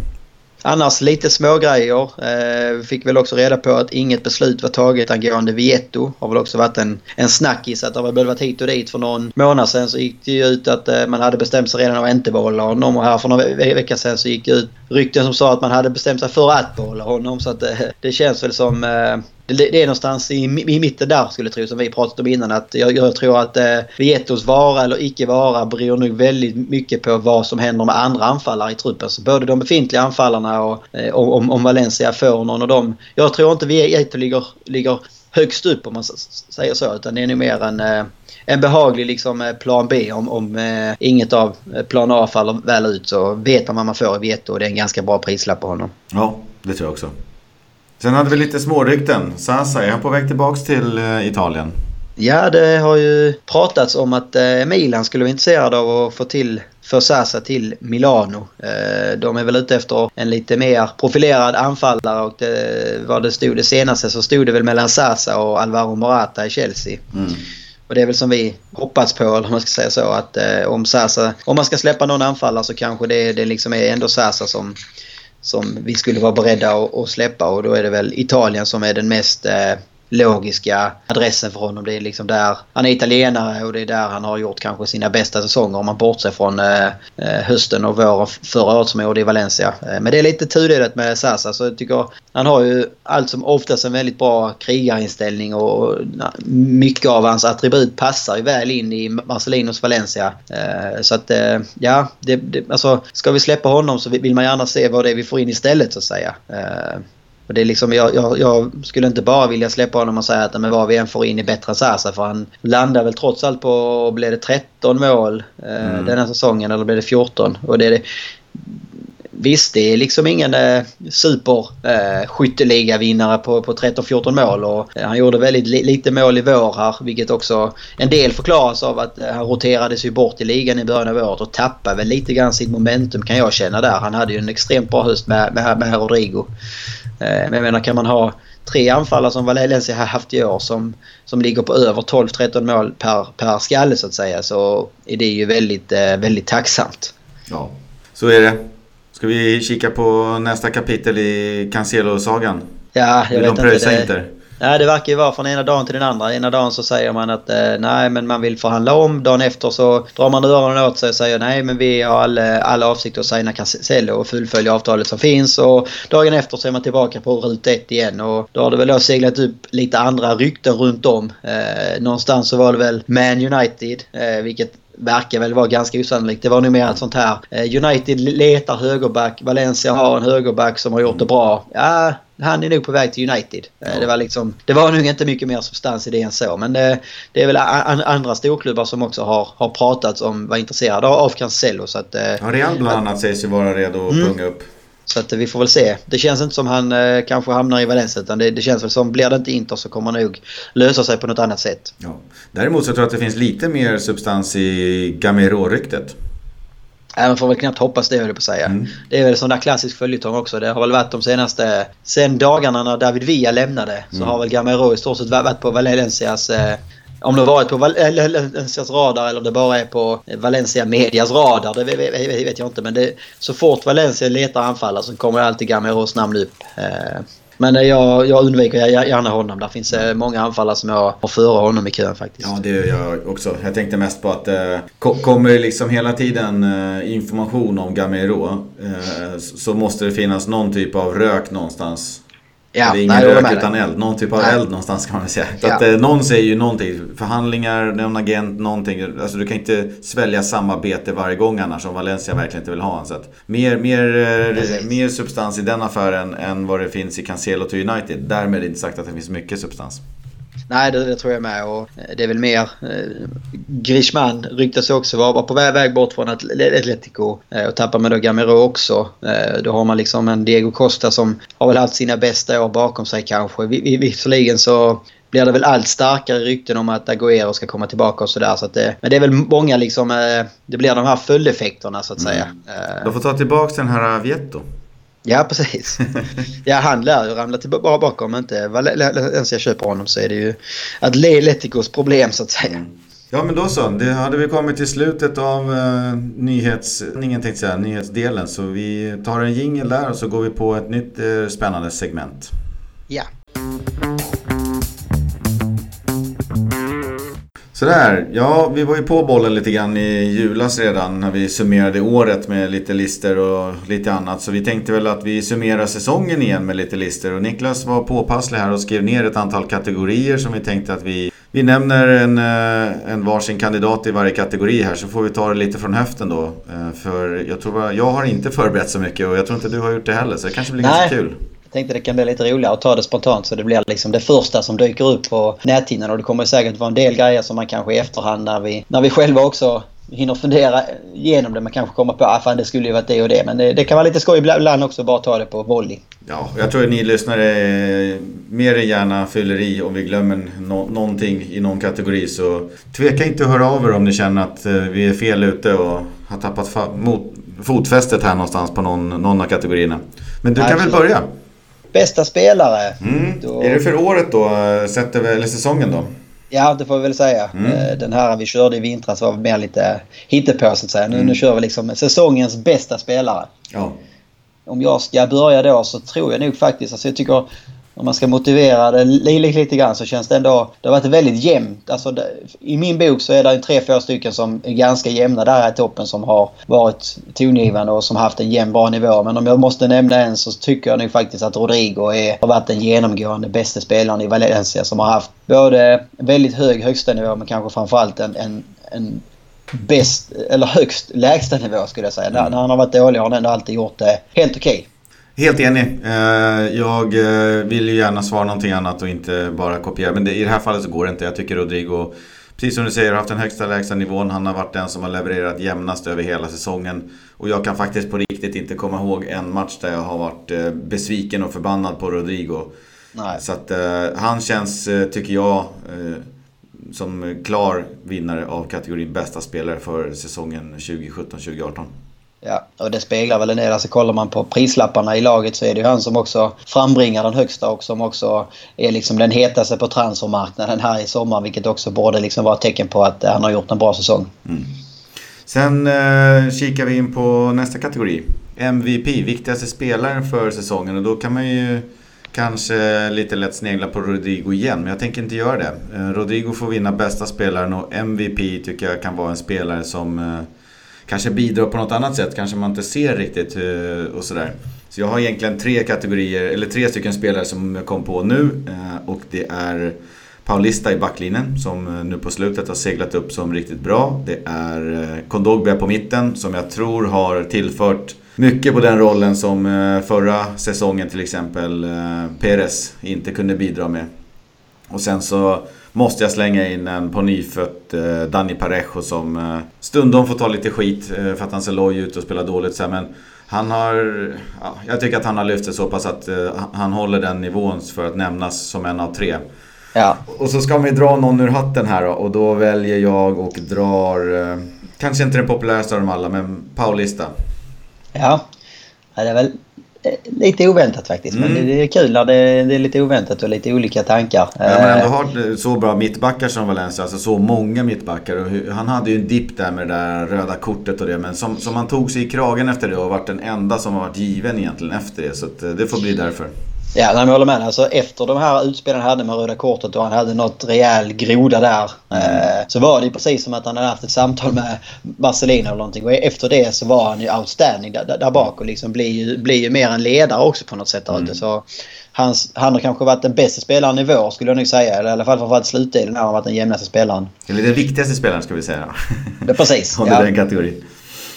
Annars lite smågrejer. Eh, fick väl också reda på att inget beslut var taget angående Vietto. Har väl också varit en, en snackis att det har väl varit hit och dit för någon månad sedan så gick det ju ut att eh, man hade bestämt sig redan att inte behålla honom och här för några ve veckor sedan så gick det ut rykten som sa att man hade bestämt sig för att behålla honom så att eh, det känns väl som eh, det är någonstans i, i mitten där skulle jag tro som vi pratat om innan. Att jag, jag tror att eh, Vietos vara eller icke vara beror nog väldigt mycket på vad som händer med andra anfallare i truppen. Så både de befintliga anfallarna och eh, om, om Valencia får någon av dem. Jag tror inte Vieto ligger, ligger högst upp om man säger så. Utan det är nog mer en, eh, en behaglig liksom, eh, plan B. Om, om eh, inget av eh, plan A faller väl ut så vet man vad man får i Vieto och det är en ganska bra prislapp på honom. Ja, det tror jag också. Sen hade vi lite smårykten. Sasa, är han på väg tillbaks till eh, Italien? Ja, det har ju pratats om att eh, Milan skulle vara intresserad av att få till för Sasa till Milano. Eh, de är väl ute efter en lite mer profilerad anfallare och det, vad det stod det senaste så stod det väl mellan Sasa och Alvaro Morata i Chelsea. Mm. Och det är väl som vi hoppas på, eller man ska säga så, att om Sasa, om man ska släppa någon anfallare så kanske det, det liksom är ändå Sasa som som vi skulle vara beredda att, att släppa. Och då är det väl Italien som är den mest eh, logiska adressen för honom. Det är liksom där han är italienare och det är där han har gjort kanske sina bästa säsonger om man bortser från eh, eh hösten och våren förra året som han gjorde i Valencia. Eh, men det är lite tudelat med Sasa så jag tycker han har ju allt som oftast en väldigt bra krigarinställning och mycket av hans attribut passar ju väl in i Marcelinos Valencia. Eh, så att eh, ja, det, det, alltså ska vi släppa honom så vill man gärna se vad det är vi får in istället så att säga. Eh, och det är liksom, jag, jag, jag, skulle inte bara vilja släppa honom och säga att men vad vi än får in i bättre Sasa för han landar väl trots allt på, blev det 13 mål eh, mm. den här säsongen eller blev det 14? Och det, det, Visst, det är liksom ingen eh, super eh, på, på 13-14 mål och eh, han gjorde väldigt li lite mål i vår här vilket också en del förklaras av att eh, han roterades ju bort i ligan i början av året och tappade väl lite grann sitt momentum kan jag känna där. Han hade ju en extremt bra höst med, med, med Rodrigo. Eh, men jag menar kan man ha tre anfallare som Valencia har haft i år som, som ligger på över 12-13 mål per, per skalle så att säga så är det ju väldigt, eh, väldigt tacksamt. Ja, så är det. Ska vi kika på nästa kapitel i Cancelo-sagan? Ja, jag Vill vet de pröjsa inte. Inter? Ja, det verkar ju vara från ena dagen till den andra. Ena dagen så säger man att eh, nej, men man vill förhandla om. Dagen efter så drar man öronen åt sig och säger nej, men vi har all, eh, all avsikt att signa Casello och fullfölja avtalet som finns. Och dagen efter så är man tillbaka på rut 1 igen och då har det väl då seglat upp lite andra rykten runt om. Eh, någonstans så var det väl Man United, eh, vilket verkar väl vara ganska osannolikt. Det var nog mer ett sånt här eh, United letar högerback, Valencia har en högerback som har gjort det bra. Ja, han är nog på väg till United. Eh. Det, var liksom, det var nog inte mycket mer substans i det än så. Men det, det är väl andra storklubbar som också har, har pratat om, var intresserade av Cancelo. Så att, eh, ja, Real bland annat sägs ju vara redo att mm. punga upp. Så att vi får väl se. Det känns inte som han eh, kanske hamnar i Valencia utan det, det, känns väl som blir det inte Inter så kommer han nog lösa sig på något annat sätt. Ja. Däremot så tror jag att det finns lite mer substans i Gamero-ryktet. Nej, man får väl knappt hoppas det höll jag på att säga. Mm. Det är väl sån där klassisk följetong också. Det har väl varit de senaste... Sen dagarna när David Villa lämnade så mm. har väl Gamero i stort sett varit på Valencias eh, om det har varit på Valencias radar eller det bara är på Valencia Medias radar, det vet jag inte. Men det, så fort Valencia letar anfallare så kommer alltid Gameros namn upp. Eh, men jag, jag undviker gärna honom. Där finns eh, många anfallare som jag har före honom i kön faktiskt. Ja, det gör jag också. Jag tänkte mest på att eh, kommer det liksom hela tiden eh, information om Gamero eh, så måste det finnas någon typ av rök någonstans Ja, det är ingen nej, rök utan eld. Någon typ av nej. eld någonstans kan man säga. Ja. Att, eh, någon säger ju någonting. Förhandlingar, någon agent, någonting. Alltså du kan inte svälja samarbete varje gång annars om Valencia verkligen inte vill ha en. Så att, mer, mer, eh, mer substans i den affären än vad det finns i Cancelo till United. Därmed inte sagt att det finns mycket substans. Nej, det, det, tror jag med. Och eh, det är väl mer... Eh, Grishman ryktas också vara på väg bort från Atletico. Eh, och tappar man då Gamero också. Eh, då har man liksom en Diego Costa som har väl haft sina bästa år bakom sig kanske. Visserligen så blir det väl allt starkare rykten om att Agüero ska komma tillbaka och sådär. Så men det är väl många liksom... Eh, det blir de här följdeffekterna så att säga. Mm. Eh, de får ta tillbaka den här Vietto. Ja, precis. *laughs* ja, han lär ju ramla tillbaka om inte Valencia köper honom så är det ju Atleticos problem så att säga. Mm. Ja men då så, det hade vi kommit till slutet av uh, nyhets, ingen säga, nyhetsdelen. Så vi tar en jingel där och så går vi på ett nytt uh, spännande segment. Ja. Sådär, ja vi var ju på bollen lite grann i julas redan när vi summerade året med lite lister och lite annat. Så vi tänkte väl att vi summerar säsongen igen med lite lister. Och Niklas var påpasslig här och skrev ner ett antal kategorier som vi tänkte att vi vi nämner en, eh, en varsin kandidat i varje kategori här så får vi ta det lite från höften då. Eh, för jag tror jag har inte förberett så mycket och jag tror inte du har gjort det heller så det kanske blir Nej. ganska kul. Jag tänkte det kan bli lite roligare att ta det spontant så det blir liksom det första som dyker upp på näthinnan och det kommer säkert vara en del grejer som man kanske i efterhand när vi, när vi själva också hinner fundera igenom det. Man kanske kommer på att ah, det skulle ju varit det och det. Men det, det kan vara lite skoj ibland också bara ta det på volley. Ja, jag tror att ni lyssnare mer än gärna fyller i om vi glömmer no någonting i någon kategori. Så tveka inte att höra av er om ni känner att eh, vi är fel ute och har tappat mot fotfästet här någonstans på någon, någon av kategorierna. Men du kan väl börja? Bästa spelare. Mm. Då... Är det för året då? Sätter, eller säsongen då? Ja, det får vi väl säga. Mm. Eh, den här vi körde i vintras var mer lite hittepå så att säga. Nu, mm. nu kör vi liksom säsongens bästa spelare. Ja. Om jag ska börja då så tror jag nog faktiskt, alltså jag tycker om man ska motivera det lite, lite grann så känns det ändå... Det har varit väldigt jämnt. Alltså, det, I min bok så är det tre, fyra stycken som är ganska jämna där i toppen som har varit tongivande och som haft en jämn bra nivå. Men om jag måste nämna en så tycker jag nog faktiskt att Rodrigo är, har varit den genomgående bästa spelaren i Valencia som har haft både väldigt hög högsta nivå men kanske framförallt en, en, en bäst, eller högst lägsta nivå skulle jag säga. Mm. När han har varit dålig har han ändå alltid gjort det helt okej. Okay. Helt enig. Eh, jag eh, vill ju gärna svara någonting annat och inte bara kopiera. Men i det här fallet så går det inte. Jag tycker Rodrigo, precis som du säger, har haft den högsta lägsta nivån. Han har varit den som har levererat jämnast över hela säsongen. Och jag kan faktiskt på riktigt inte komma ihåg en match där jag har varit eh, besviken och förbannad på Rodrigo. Nej. Så att han känns, tycker jag, som klar vinnare av kategorin bästa spelare för säsongen 2017-2018. Ja, och det speglar väl en del. Alltså kollar man på prislapparna i laget så är det ju han som också frambringar den högsta och som också är liksom den hetaste på transfermarknaden här i sommar. Vilket också borde liksom vara ett tecken på att eh, han har gjort en bra säsong. Mm. Sen eh, kikar vi in på nästa kategori. MVP, viktigaste spelaren för säsongen. Och då kan man ju kanske lite lätt snegla på Rodrigo igen. Men jag tänker inte göra det. Eh, Rodrigo får vinna bästa spelaren och MVP tycker jag kan vara en spelare som eh, kanske bidrar på något annat sätt. Kanske man inte ser riktigt eh, och sådär. Så jag har egentligen tre kategorier, eller tre stycken spelare som jag kom på nu. Eh, och det är Paulista i backlinjen som eh, nu på slutet har seglat upp som riktigt bra. Det är Kondogbia på mitten som jag tror har tillfört mycket på den rollen som förra säsongen till exempel Perez inte kunde bidra med. Och sen så måste jag slänga in en på nyfött eh, Danny Parejo som eh, stundom får ta lite skit eh, för att han ser loj ut och spelar dåligt. Så men han har, ja, jag tycker att han har lyft sig så pass att han håller den nivån för att nämnas som en av tre. Ja. Och så ska vi dra någon ur hatten här då, och då väljer jag och drar, kanske inte den populäraste av dem alla, men Paulista. Ja, det är väl lite oväntat faktiskt. Mm. Men det är kul när det, är lite oväntat och lite olika tankar. Ja, men ändå eh, har så bra mittbackar som Valencia. Alltså så många mittbackar. Och han hade ju en dipp där med det där röda kortet och det. Men som, som han tog sig i kragen efter det och varit den enda som har varit given egentligen efter det. Så eh, det får bli därför. Ja, jag håller med. Alltså, efter de här utspelen han hade med röda kortet och han hade något rejäl groda där. Eh, så var det precis som att han hade haft ett samtal med Marcelino eller någonting. Och efter det så var han ju outstanding där, där bak och liksom blir ju, blir ju mer en ledare också på något sätt där mm. Så hans, han har kanske varit den bästa spelaren i vår skulle jag nog säga. Eller i alla fall framförallt slutdelen har han varit den jämnaste spelaren. Eller den viktigaste spelaren ska vi säga. Ja, precis. *laughs* Under ja. den kategorin.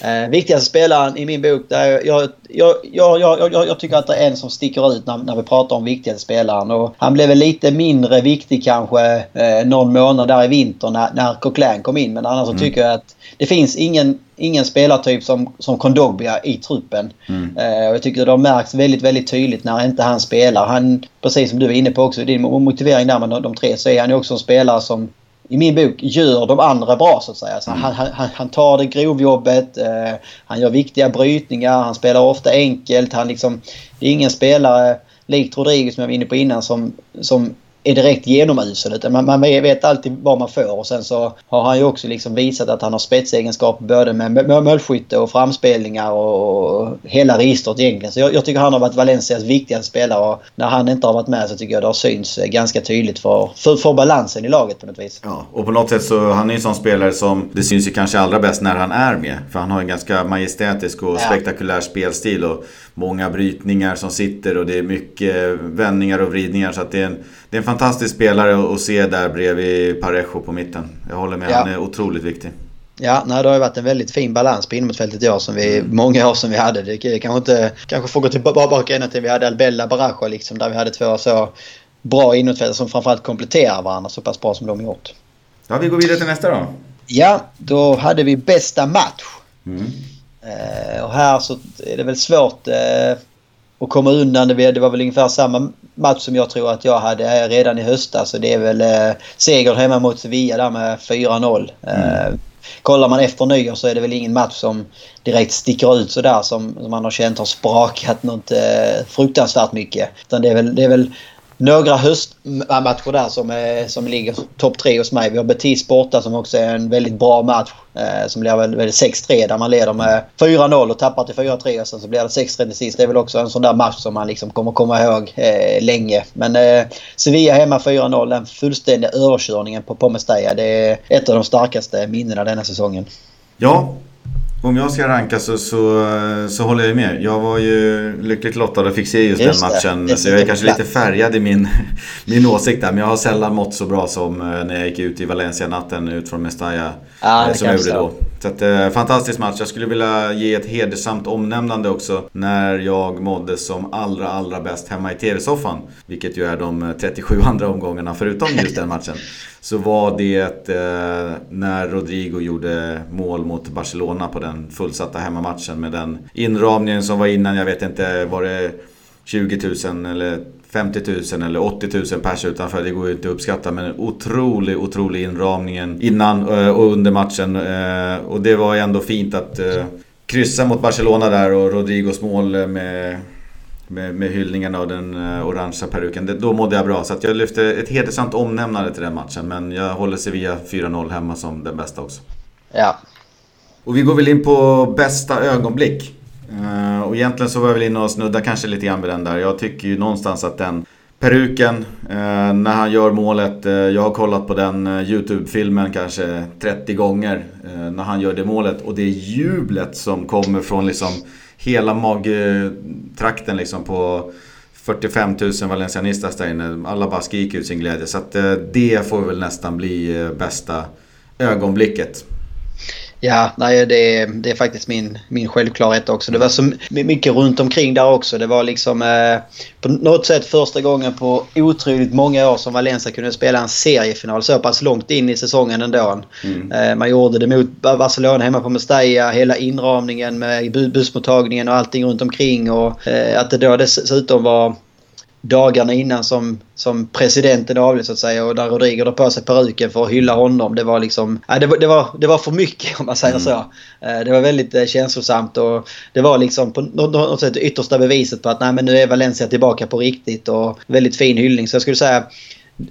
Eh, viktigaste spelaren i min bok, där jag, jag, jag, jag, tycker att det är en som sticker ut när, när vi pratar om viktigaste spelaren. Och han blev väl lite mindre viktig kanske eh, någon månad där i vinter när, när Coquelin kom in. Men annars mm. så tycker jag att det finns ingen, ingen spelartyp som, som Kondogbia i truppen. Mm. Eh, och jag tycker det har märkts väldigt, väldigt tydligt när inte han spelar. Han, precis som du var inne på också, din motivering där med de, de tre, så är han ju också en spelare som i min bok gör de andra bra så att säga. Så mm. han, han, han tar det grovjobbet, eh, han gör viktiga brytningar, han spelar ofta enkelt. Han liksom, det är ingen spelare likt Rodriguez som jag var inne på innan som, som är direkt genomusel. Utan man, man vet alltid vad man får. Och sen så har han ju också liksom visat att han har spetsegenskaper både med målskytte och framspelningar och, hela registret egentligen. Så jag, jag, tycker han har varit Valencias viktigaste spelare. Och när han inte har varit med så tycker jag det har synts ganska tydligt för, för, för balansen i laget på något vis. Ja, och på något sätt så han är en sån spelare som det syns ju kanske allra bäst när han är med. För han har en ganska majestätisk och ja. spektakulär spelstil. Och många brytningar som sitter och det är mycket vändningar och vridningar. Så det är en, det är en fantastisk spelare att se där bredvid Parejo på mitten. Jag håller med, ja. han är otroligt viktig. Ja, nej, det har ju varit en väldigt fin balans på innermittfältet i år som vi, mm. många år som vi hade. Det kanske inte, kanske får gå tillbaka ända till vi hade Albella Barajo liksom där vi hade två så bra innermittfältare som framförallt kompletterar varandra så pass bra som de gjort. Ja, vi går vidare till nästa då. Ja, då hade vi bästa match. Mm. Eh, och här så är det väl svårt eh, att komma undan. Det, var väl ungefär samma match som jag tror att jag hade redan i höstas. Så det är väl eh, seger hemma mot Sevilla där med 4-0. Eh, mm. Kollar man efter nyår så är det väl ingen match som direkt sticker ut sådär som, som man har känt har sprakat något eh, fruktansvärt mycket. Utan det är väl, det är väl några höstmatcher där som, är, som ligger topp tre hos mig. Vi har Betis borta som också är en väldigt bra match. Eh, som blir väl, väl 6-3 där man leder med 4-0 och tappar till 4-3 och sen så blir det 6-3 till sist. Det är väl också en sån där match som man liksom kommer komma ihåg eh, länge. Men eh, Sevilla hemma 4-0, den fullständiga överkörningen på, på Det är ett av de starkaste minnena denna säsongen. Ja, om jag ska ranka så, så, så håller jag med. Jag var ju lyckligt lottad och fick se just, just den matchen. Det, så jag är kanske lite färgad i min, *laughs* min åsikt där. Men jag har sällan mått så bra som eh, när jag gick ut i Valencia-natten ut från Mestalla. Ja, eh, som jag gjorde då. Så att, eh, fantastisk match. Jag skulle vilja ge ett hedersamt omnämnande också. När jag mådde som allra, allra bäst hemma i TV-soffan. Vilket ju är de eh, 37 *laughs* andra omgångarna förutom just den matchen så var det eh, när Rodrigo gjorde mål mot Barcelona på den fullsatta hemmamatchen med den inramningen som var innan. Jag vet inte, var det 20 000 eller 50 000 eller 80 000 pers utanför. Det går ju inte att uppskatta men otrolig, otrolig inramningen innan eh, och under matchen. Eh, och det var ju ändå fint att eh, kryssa mot Barcelona där och Rodrigos mål med med, med hyllningen av den orangea peruken. Det, då mådde jag bra. Så jag lyfte ett hedersamt omnämnande till den matchen. Men jag håller Sevilla 4-0 hemma som den bästa också. Ja. Och vi går väl in på bästa ögonblick. Och egentligen så var jag väl inne och snudda kanske lite grann vid den där. Jag tycker ju någonstans att den peruken eh, när han gör målet. Eh, jag har kollat på den eh, YouTube-filmen kanske 30 gånger eh, när han gör det målet. Och det jublet som kommer från liksom hela magtrakten liksom på 45 000 valencianistas där inne. Alla bara skriker ut sin glädje. Så att eh, det får väl nästan bli eh, bästa ögonblicket. Ja, nej, det, är, det är faktiskt min, min självklarhet också. Det var så mycket runt omkring där också. Det var liksom eh, på något sätt första gången på otroligt många år som Valencia kunde spela en seriefinal så pass långt in i säsongen ändå. Mm. Eh, man gjorde det mot Barcelona hemma på Mestalla. Hela inramningen med bussmottagningen och allting runt omkring. Och eh, att det då dessutom var dagarna innan som, som presidenten avled så att säga och där Rodrigo drar på sig peruken för att hylla honom. Det var liksom, äh, det, var, det, var, det var för mycket om man säger mm. så. Äh, det var väldigt äh, känslosamt och det var liksom på något, något sätt det yttersta beviset på att nej men nu är Valencia tillbaka på riktigt och väldigt fin hyllning. Så jag skulle säga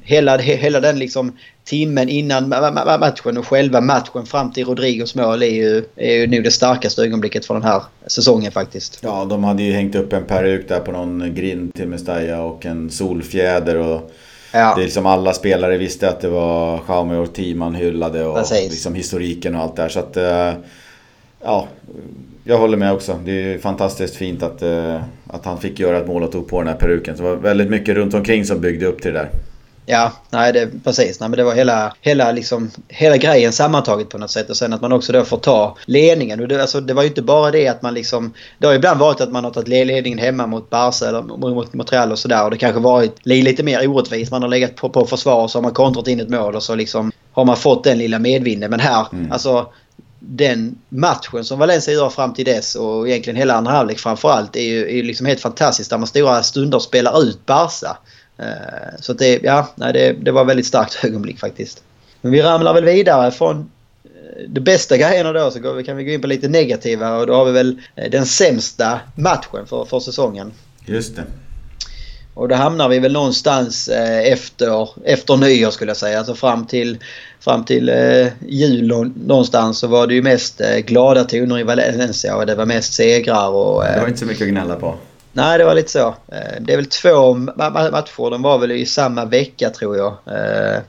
hela, hela den liksom timmen innan matchen och själva matchen fram till Rodrigos mål är ju, är ju nog det starkaste ögonblicket för den här säsongen faktiskt. Ja, de hade ju hängt upp en peruk där på någon grind till Mestalla och en solfjäder och ja. det är liksom alla spelare visste att det var Jaume Orti man hyllade och liksom historiken och allt där så att eh, ja, jag håller med också. Det är fantastiskt fint att, eh, att han fick göra ett mål och tog på den här peruken. Så det var väldigt mycket runt omkring som byggde upp till det där. Ja, nej det, precis. Nej, men det var hela, hela, liksom, hela grejen sammantaget på något sätt. Och sen att man också då får ta ledningen. Och det, alltså, det var ju inte bara det att man liksom... Det har ibland varit att man har tagit ledningen hemma mot Barca eller mot, mot Real och sådär. Och det kanske varit lite mer orättvist. Man har legat på, på försvar och så har man kontrat in ett mål och så liksom har man fått den lilla medvinden. Men här, mm. alltså den matchen som Valencia gör fram till dess och egentligen hela andra halvlek framförallt är ju är liksom helt fantastiskt. Där man stora stunder spelar ut Barca. Eh, så det, ja, nej, det, det var väldigt starkt *laughs* ögonblick faktiskt. Men vi ramlar väl vidare från eh, de bästa grejerna då så kan vi gå in på lite negativa och då har vi väl eh, den sämsta matchen för, för säsongen. Just det. Och då hamnar vi väl någonstans efter, efter nyår skulle jag säga. Alltså fram till, fram till eh, jul någonstans så var det ju mest glada toner i Valencia och det var mest segrar och... det var inte så mycket att gnälla på. Nej, det var lite så. Eh, det är väl två matcher. De var väl i samma vecka tror jag. Eh,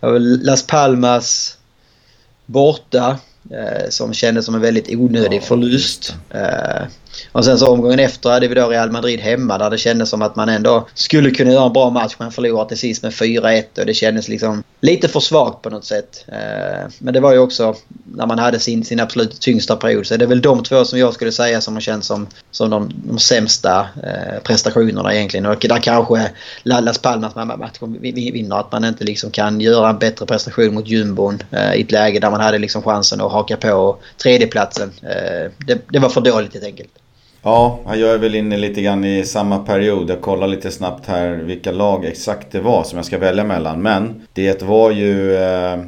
det var väl Las Palmas borta eh, som kändes som en väldigt onödig förlust. Och sen så omgången efter hade vi då Real Madrid hemma där det kändes som att man ändå skulle kunna göra en bra match men förlorade till sist med 4-1 och det kändes liksom lite för svagt på något sätt. Eh, men det var ju också när man hade sin, sin absolut tyngsta period så det är väl de två som jag skulle säga som har känts som, som de, de sämsta eh, prestationerna egentligen. Och där kanske Lallas Palmas match vinner att man inte liksom kan göra en bättre prestation mot jumbon eh, i ett läge där man hade liksom chansen att haka på tredjeplatsen. Det, det var för dåligt helt enkelt. Ja, jag är väl inne lite grann i samma period. Jag kollar lite snabbt här vilka lag exakt det var som jag ska välja mellan. Men det var ju eh,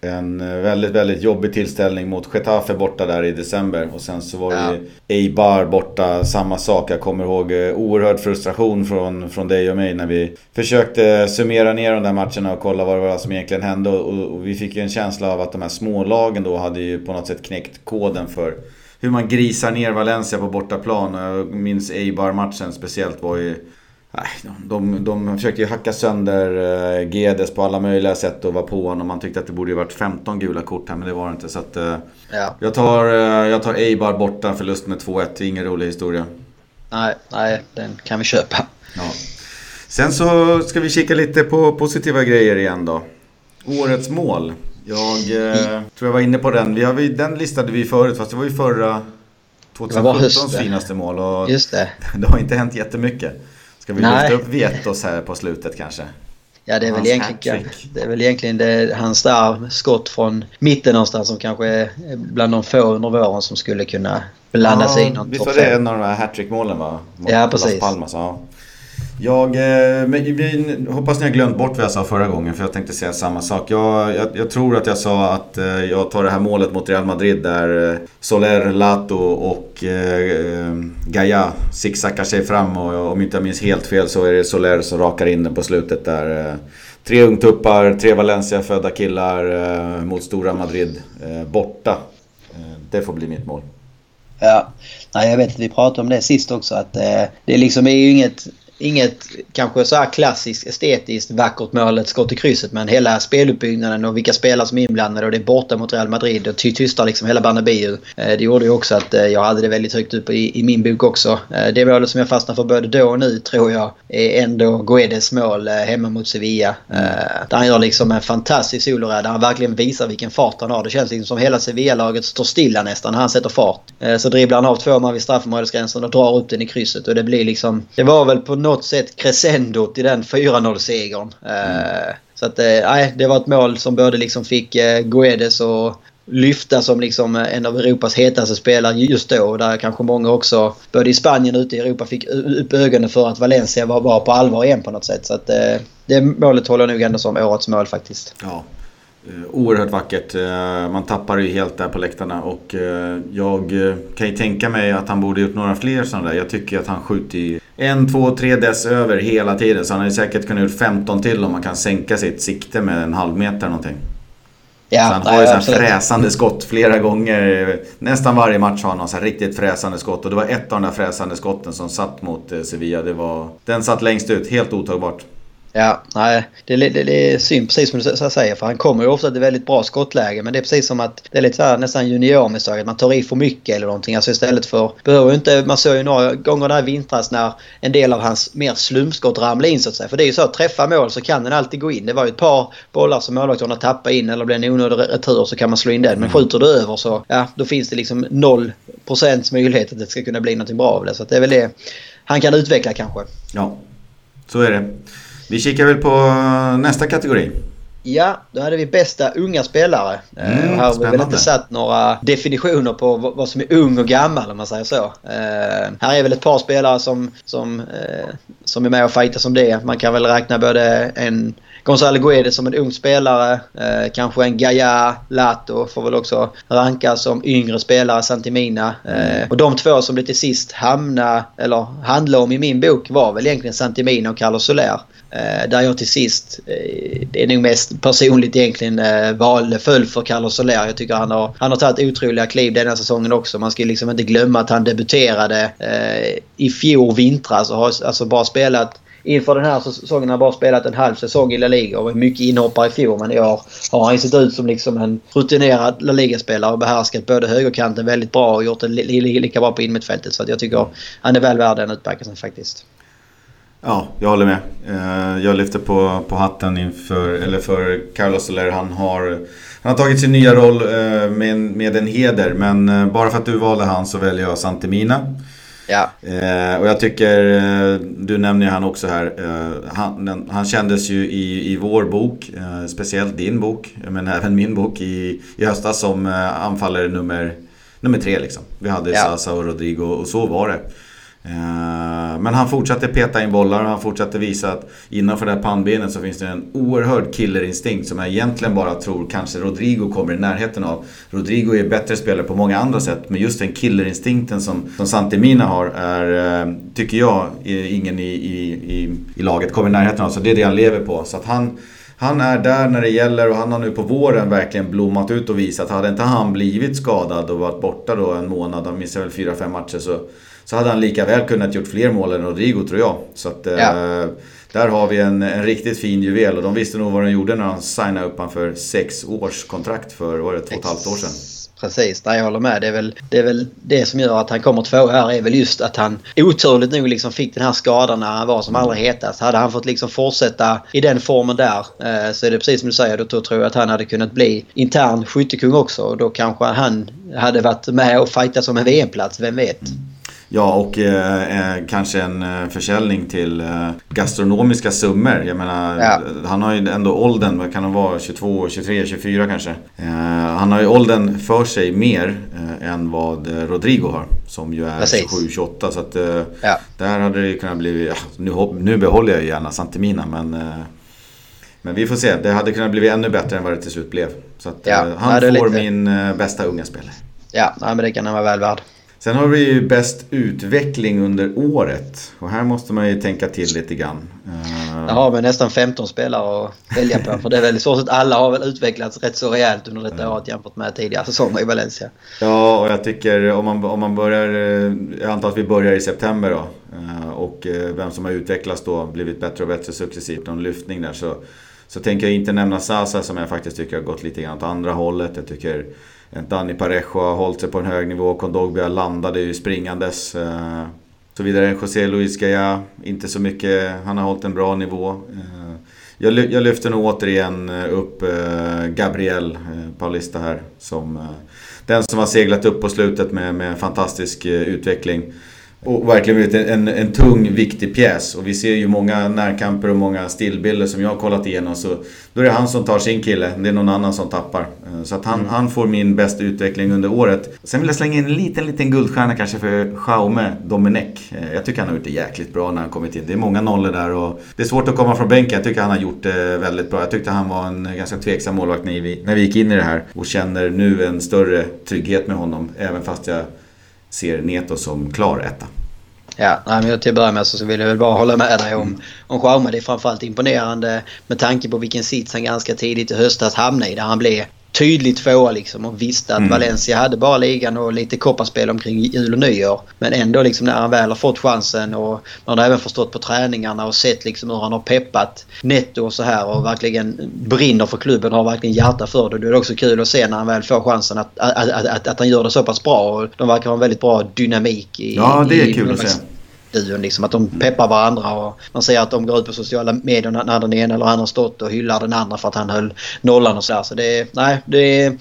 en väldigt, väldigt jobbig tillställning mot Getafe borta där i december. Och sen så var det ja. Eibar borta, samma sak. Jag kommer ihåg eh, oerhörd frustration från, från dig och mig när vi försökte summera ner de där matcherna och kolla vad det var som egentligen hände. Och, och vi fick ju en känsla av att de här smålagen då hade ju på något sätt knäckt koden för hur man grisar ner Valencia på bortaplan. Jag minns Eibar-matchen speciellt var ju... Nej, de, de försökte ju hacka sönder uh, Gedes på alla möjliga sätt och var på honom. Man tyckte att det borde ju varit 15 gula kort här men det var det inte. Så att, uh, ja. jag, tar, uh, jag tar Eibar borta, förlust med 2-1. Ingen rolig historia. Nej, nej, den kan vi köpa. Ja. Sen så ska vi kika lite på positiva grejer igen då. Årets mål. Jag eh, tror jag var inne på den. Vi har, den listade vi förut fast det var ju förra 2017 finaste mål. Och Just det. *laughs* det har inte hänt jättemycket. Ska vi Nej. lyfta upp Vietos här på slutet kanske? Ja, det är, väl egentligen, det är väl egentligen det, hans där skott från mitten någonstans som kanske är bland de få under våren som skulle kunna blanda ja, sig in. Visst var det en av de här hattrick-målen va? Mot ja, precis. Palmas, ja. Jag eh, men, hoppas ni har glömt bort vad jag sa förra gången för jag tänkte säga samma sak. Jag, jag, jag tror att jag sa att eh, jag tar det här målet mot Real Madrid där eh, Soler, Lato och eh, Gaia sicksackar sig fram och om inte jag minns helt fel så är det Soler som rakar in den på slutet där. Eh, tre ungtuppar, tre Valencia-födda killar eh, mot stora Madrid eh, borta. det får bli mitt mål. Ja, Nej, jag vet att vi pratade om det sist också att det liksom är ju inget inget kanske så här klassiskt estetiskt vackert mål, ett skott i krysset. Men hela speluppbyggnaden och vilka spelare som är inblandade och det är borta mot Real Madrid och tystar liksom hela Bernabéu. Eh, det gjorde ju också att eh, jag hade det väldigt högt upp i, i min bok också. Eh, det målet som jag fastnar för både då och nu tror jag är ändå Guedes mål hemma mot Sevilla. Mm. Där han gör liksom en fantastisk solorädd där han verkligen visar vilken fart han har. Det känns liksom som hela Sevilla-laget står stilla nästan när han sätter fart. Så dribblar han av två man vid straffområdesgränsen och drar upp den i krysset och det blir liksom... Det var väl på något sätt crescendot i den 4-0-segern. Mm. Eh, så att, eh, nej, det var ett mål som både liksom fick eh, Guedes och lyfta som liksom en av Europas hetaste spelare just då. Där kanske många också, både i Spanien och ute i Europa, fick upp ögonen för att Valencia var, var på allvar igen på något sätt. Så att det målet håller jag nog ändå som årets mål faktiskt. Ja, oerhört vackert. Man tappar ju helt där på läktarna och jag kan ju tänka mig att han borde gjort några fler sådana där. Jag tycker att han skjuter en, två, tre dess över hela tiden. Så han hade säkert kunnat gjort 15 till om man kan sänka sitt sikte med en halv meter någonting. Ja, så han har ju så här fräsande skott flera gånger. Nästan varje match har han så här riktigt fräsande skott. Och det var ett av de där fräsande skotten som satt mot Sevilla. Det var, den satt längst ut, helt otagbart. Ja, nej. Det, det, det är synd precis som du säger. För han kommer ju ofta till väldigt bra skottläge. Men det är precis som att det är lite så här, nästan juniormisstag. Att man tar i för mycket eller någonting. Alltså istället för... Behöver inte, man såg ju några gånger där i vintras när en del av hans mer slumskott ramlade in så att säga. För det är ju så att träffa mål så kan den alltid gå in. Det var ju ett par bollar som målvakterna tappade in eller blev en onödig retur så kan man slå in den. Men mm. skjuter du över så ja, då finns det liksom 0% möjlighet att det ska kunna bli någonting bra av det. Så det är väl det han kan utveckla kanske. Ja, så är det. Vi kikar väl på nästa kategori. Ja, då hade vi bästa unga spelare. Mm, här har vi väl inte satt några definitioner på vad som är ung och gammal om man säger så. Uh, här är väl ett par spelare som, som, uh, som är med och fightar som det. Man kan väl räkna både en Gonzalo Guedes som en ung spelare. Eh, kanske en Gaia Lato får väl också rankas som yngre spelare, Santimina. Eh, Och de två som det till sist hamna, eller handlade om i min bok var väl egentligen Santimina och Carlos Soler. Eh, där jag till sist, eh, det är nog mest personligt egentligen, eh, valde föll för Carlos Soler. Jag tycker han har, han har tagit otroliga kliv denna säsongen också. Man ska liksom inte glömma att han debuterade eh, i fjol vintras och har alltså bara spelat Inför den här säsongen har han bara spelat en halv säsong i La Liga och var mycket inhoppare i fjol. Men i år har han sett ut som liksom en rutinerad La Liga-spelare och behärskat både högerkanten väldigt bra och gjort det lika bra på innermittfältet. Så jag tycker han är väl värd den utmärkelsen faktiskt. Ja, jag håller med. Eh, jag lyfter på, på hatten inför, eller för Carlos Soler. Han har, han har tagit sin nya roll eh, med, med en heder. Men eh, bara för att du valde han så väljer jag Santemina. Ja. Och jag tycker, du nämner ju han också här. Han, han kändes ju i, i vår bok, speciellt din bok, men även min bok i, i höstas som anfallare nummer, nummer tre liksom. Vi hade ja. Sasa och Rodrigo och så var det. Eh, men han fortsatte peta in bollar och han fortsatte visa att innanför det här pannbenet så finns det en oerhörd killerinstinkt som jag egentligen bara tror kanske Rodrigo kommer i närheten av. Rodrigo är bättre spelare på många andra sätt men just den killerinstinkten som, som Santemina har är, eh, tycker jag, ingen i, i, i, i laget kommer i närheten av. Så det är det han lever på. Så att han han är där när det gäller och han har nu på våren verkligen blommat ut och visat. Hade inte han blivit skadad och varit borta då en månad, han missade väl 4-5 matcher så, så hade han lika väl kunnat gjort fler mål än Rodrigo tror jag. Så att, ja. eh, där har vi en, en riktigt fin juvel och de visste nog vad de gjorde när de signade upp honom för sex års kontrakt för, var det, två och ett halvt år sedan. Precis, nej, jag håller med. Det är, väl, det är väl det som gör att han kommer två här är väl just att han oturligt nog liksom fick den här skadan när han var som allra hetast. Hade han fått liksom fortsätta i den formen där eh, så är det precis som du säger. Då tror jag att han hade kunnat bli intern skyttekung också. Och då kanske han hade varit med och fightat som en VM-plats, vem vet? Mm. Ja, och eh, eh, kanske en eh, försäljning till eh, gastronomiska summor. Jag menar, ja. han har ju ändå åldern, vad kan han vara, 22, 23, 24 kanske. Eh, han har ju åldern för sig mer eh, än vad Rodrigo har. Som ju är 27, 28. Så att ja. där hade det kunnat bli, ja, nu, nu behåller jag ju gärna Santemina men men vi får se, det hade kunnat bli ännu bättre än vad det till slut blev. Så att, han får lite... min bästa unga spelare. Ja, men det kan han vara väl värd. Sen har vi ju bäst utveckling under året. Och här måste man ju tänka till lite grann. Där har vi nästan 15 spelare att välja på. För det är väl i stort sett alla har väl utvecklats rätt så rejält under detta året jämfört med tidigare säsonger i Valencia. Ja, och jag tycker om man, om man börjar... Eh, jag antar att vi börjar i september då. Uh, och vem som har utvecklats då, blivit bättre och bättre successivt. Någon lyftning där. Så, så tänker jag inte nämna Sasa som jag faktiskt tycker har gått lite grann åt andra hållet. Jag tycker Eh, Dani Parejo har hållit sig på en hög nivå. Kondogbia landade ju springandes. Eh, så vidare. José Luis Gaya, inte så mycket. Han har hållit en bra nivå. Eh, jag, jag lyfter nog återigen upp Gabriel Paulista här. Som den som har seglat upp på slutet med, med fantastisk utveckling. Och verkligen blivit en, en, tung, viktig pjäs. Och vi ser ju många närkamper och många stillbilder som jag har kollat igenom. Så då är det han som tar sin kille, det är någon annan som tappar. Eh, så att han, mm. han får min bästa utveckling under året. Sen vill jag slänga in en liten, liten guldstjärna kanske för Jaume Domenech. Eh, jag tycker han har gjort det jäkligt bra när han kommit in. Det är många nollor där och det är svårt att komma från bänken. Jag tycker han har gjort det väldigt bra. Jag tyckte han var en ganska tveksam målvakt när vi, när vi gick in i det här. Och känner nu en större trygghet med honom. Även fast jag ser Neto som klar etta. Ja, nej, men till att börja med så vill jag väl bara hålla med dig om, om Schaume. Det är framförallt imponerande med tanke på vilken sits han ganska tidigt i höstas hamnade i. Där han blev tydligt tvåa liksom och visste att mm. Valencia hade bara ligan och lite kopparspel omkring jul och nyår. Men ändå liksom när han väl har fått chansen och man har även förstått på träningarna och sett liksom hur han har peppat netto och så här och verkligen brinner för klubben och har verkligen hjärta för det. Då är det också kul att se när han väl får chansen att, att, att, att, att han gör det så pass bra. Och de verkar ha en väldigt bra dynamik i... Ja, det är i, kul att se duon. Liksom, att de peppar varandra och man ser att de går ut på sociala medier när den ena eller andra stått och hyllar den andra för att han höll nollan och sådär. Så det är, nej, det är,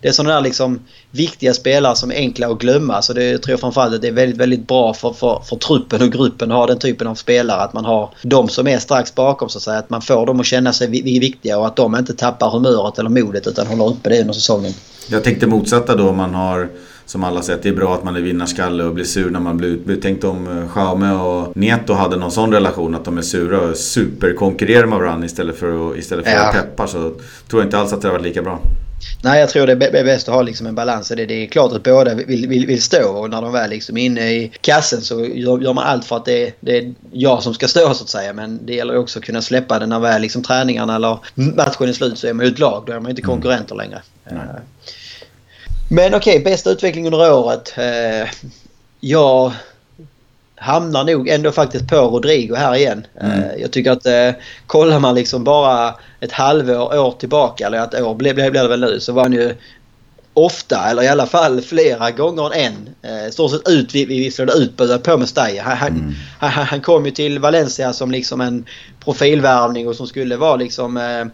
det är sådana där liksom viktiga spelare som är enkla att glömma. Så det tror jag framförallt att det är väldigt, väldigt bra för, för, för truppen och gruppen att ha den typen av spelare. Att man har de som är strax bakom så att säga. Att man får dem att känna sig viktiga och att de inte tappar humöret eller modet utan håller uppe det under säsongen. Jag tänkte motsatta då om man har som alla sett, det är bra att man är vinnarskalle och blir sur när man blir utbytt. Tänk om eh, Jaume och Neto hade någon sån relation att de är sura och superkonkurrerar med varandra istället för att, istället för ja. att peppa så tror jag inte alls att det har varit lika bra. Nej, jag tror det är bäst att ha liksom en balans. Det, det är klart att båda vill, vill, vill stå och när de väl liksom är inne i kassen så gör, gör man allt för att det är, det är jag som ska stå så att säga. Men det gäller också att kunna släppa det när väl liksom träningarna eller matchen är slut så är man ju ett lag. Då är man inte mm. konkurrenter längre. Nej. Men okej, okay, bästa utveckling under året. Eh, jag hamnar nog ändå faktiskt på Rodrigo här igen. Mm. Eh, jag tycker att eh, kollar man liksom bara ett halvår, år tillbaka, eller ett år blir, blir det väl nu, så var han ju ofta, eller i alla fall flera gånger än en, eh, stort sett ut, vi visslade ut på Mestalla. Han, mm. han, han, kom ju till Valencia som liksom en profilvärvning och som skulle vara liksom eh,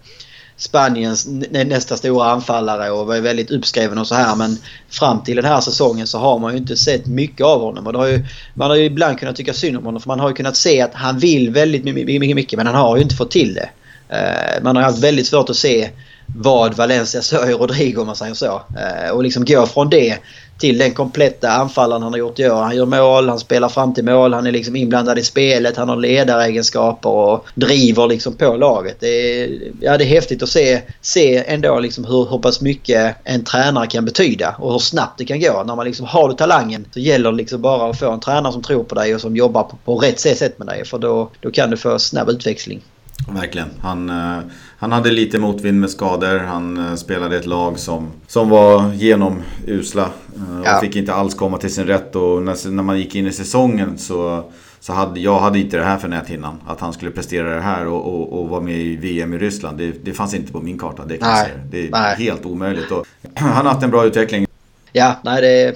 Spaniens nästa stora anfallare och var väldigt uppskriven och så här. Men fram till den här säsongen så har man ju inte sett mycket av honom. Och har ju, man har ju ibland kunnat tycka synd om honom för man har ju kunnat se att han vill väldigt mycket, mycket men han har ju inte fått till det. Eh, man har haft väldigt svårt att se vad Valencia sörjer Rodrigo om man säger så. Eh, och liksom gå från det till den kompletta anfallaren han har gjort i år. Han gör mål, han spelar fram till mål, han är liksom inblandad i spelet, han har ledaregenskaper och driver liksom på laget. Det är, ja, det är häftigt att se, se ändå liksom hur, hur pass mycket en tränare kan betyda och hur snabbt det kan gå. När man liksom har du talangen så gäller det liksom bara att få en tränare som tror på dig och som jobbar på, på rätt sätt med dig för då, då kan du få snabb utväxling. Verkligen. Han, eh, han hade lite motvind med skador. Han eh, spelade ett lag som, som var genomusla. Eh, och ja. fick inte alls komma till sin rätt. Och när, när man gick in i säsongen så, så hade jag hade inte det här för näthinnan. Att han skulle prestera det här och, och, och vara med i VM i Ryssland. Det, det fanns inte på min karta. Det, kan Nej. säga. det är Nej. helt omöjligt. Och *clears throat* han har haft en bra utveckling. Ja, nej det,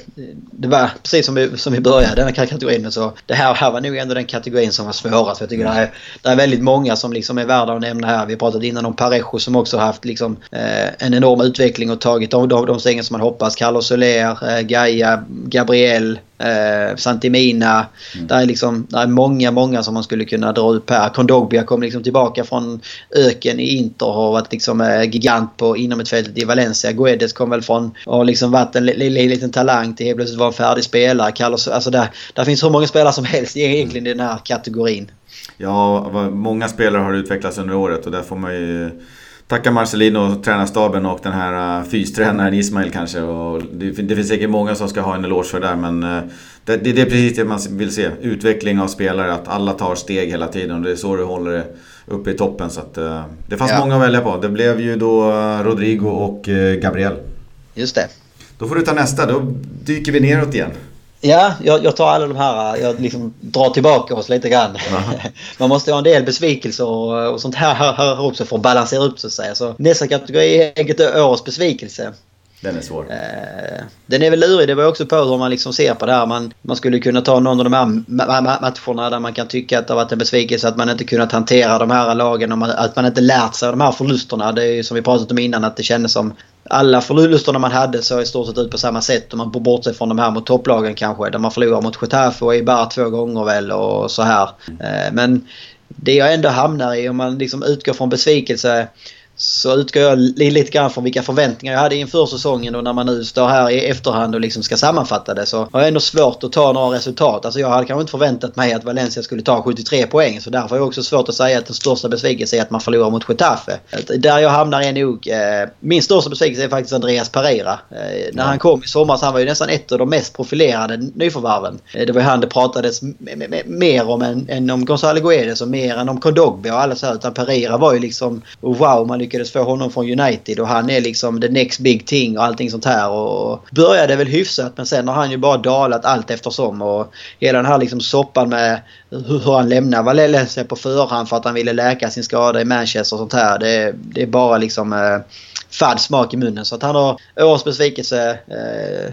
det var precis som vi, som vi började den här kategorin. Så det här, här var nog ändå den kategorin som var svårast. Jag tycker mm. det, är, det är väldigt många som liksom är värda att nämna här. Vi pratade innan om Parejo som också haft liksom, eh, en enorm utveckling och tagit de, de, de stegen som man hoppas. Carlos Soler, eh, Gaia, Gabriel, Eh, Santimina. Mm. Där, är liksom, där är många, många som man skulle kunna dra upp här. Kondogbia kom liksom tillbaka från öken i Inter och har varit liksom eh, gigant på inom ett fält i Valencia. Guedes kom väl från och har liksom varit en liten talang till helt plötsligt vara en färdig spelare. Carlos, alltså där, där finns hur många spelare som helst egentligen i den här kategorin. Ja, många spelare har utvecklats under året och där får man ju tacka Marcelino, tränarstaben och den här uh, fystränaren Ismail kanske. Och det, det, finns säkert många som ska ha en eloge för det där men uh, det, det, är precis det man vill se. Utveckling av spelare, att alla tar steg hela tiden och det är så du håller det uppe i toppen. Så att, uh, det fanns ja. många att välja på. Det blev ju då Rodrigo och Gabriel. Just det. Då får du ta nästa, då dyker vi neråt igen. Ja, jag, jag, tar alla de här, jag liksom drar tillbaka oss lite grann. *laughs* Man måste ha en del besvikelser och, och sånt här, här, här också för att balansera upp så att säga. Så nästa kategori är eget årets besvikelse. Den är svår. Eh, den är väl lurig. Det var också på hur man liksom ser på det här. Man, man skulle kunna ta någon av de här matcherna där man kan tycka att det har varit en besvikelse att man inte kunnat hantera de här lagen. Och att man inte lärt sig av de här förlusterna. Det är ju som vi pratat om innan att det kändes som alla förlusterna man hade så i stort sett ut på samma sätt. Om man bortser från de här mot topplagen kanske. Där man förlorar mot Getafe och Eibar två gånger väl och så här. Eh, men det jag ändå hamnar i om man liksom utgår från besvikelse så utgår jag lite grann från vilka förväntningar jag hade inför säsongen och när man nu står här i efterhand och liksom ska sammanfatta det så har jag ändå svårt att ta några resultat. Alltså jag hade kanske inte förväntat mig att Valencia skulle ta 73 poäng så därför har jag också svårt att säga att den största besvikelsen är att man förlorar mot Getafe. Där jag hamnar är nog... Eh, min största besvikelse är faktiskt Andreas Pereira. Eh, när han kom i somras han var ju nästan ett av de mest profilerade nyförvärven. Eh, det var ju han det pratades mer om än, än om Gonzalo Guedes och mer än om Kondogbe och alla så här. Utan Pereira var ju liksom... Wow, man lyckades få honom från United och han är liksom the next big thing och allting sånt här. Och började väl hyfsat men sen har han ju bara dalat allt eftersom. Och hela den här liksom soppan med hur han lämnar Valencia på förhand för att han ville läka sin skada i Manchester och sånt här. Det, det är bara liksom eh, fadd smak i munnen. Så att han har årets besvikelse eh,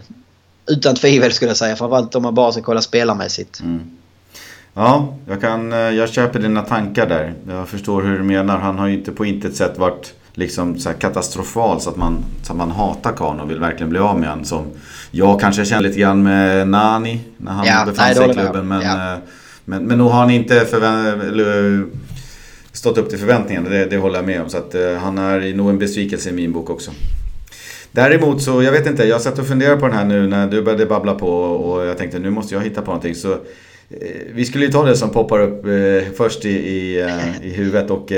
utan tvivel skulle jag säga. Framförallt om man bara ska kolla spelarmässigt. Mm. Ja, jag, kan, eh, jag köper dina tankar där. Jag förstår hur du menar. Han har ju inte på intet sätt varit liksom så katastrofal så att, man, så att man hatar Kahn och vill verkligen bli av med honom. Som jag kanske känner lite grann med Nani när han ja, befann nej, sig i klubben. Men, ja. Eh, men, men nog har han inte stått upp till förväntningarna. Det, det håller jag med om. Så att, han är nog en besvikelse i min bok också. Däremot så, jag vet inte, jag satt och funderade på den här nu när du började babbla på och jag tänkte nu måste jag hitta på någonting. Så Eh, vi skulle ju ta det som poppar upp eh, först i, i, eh, i *laughs* huvudet och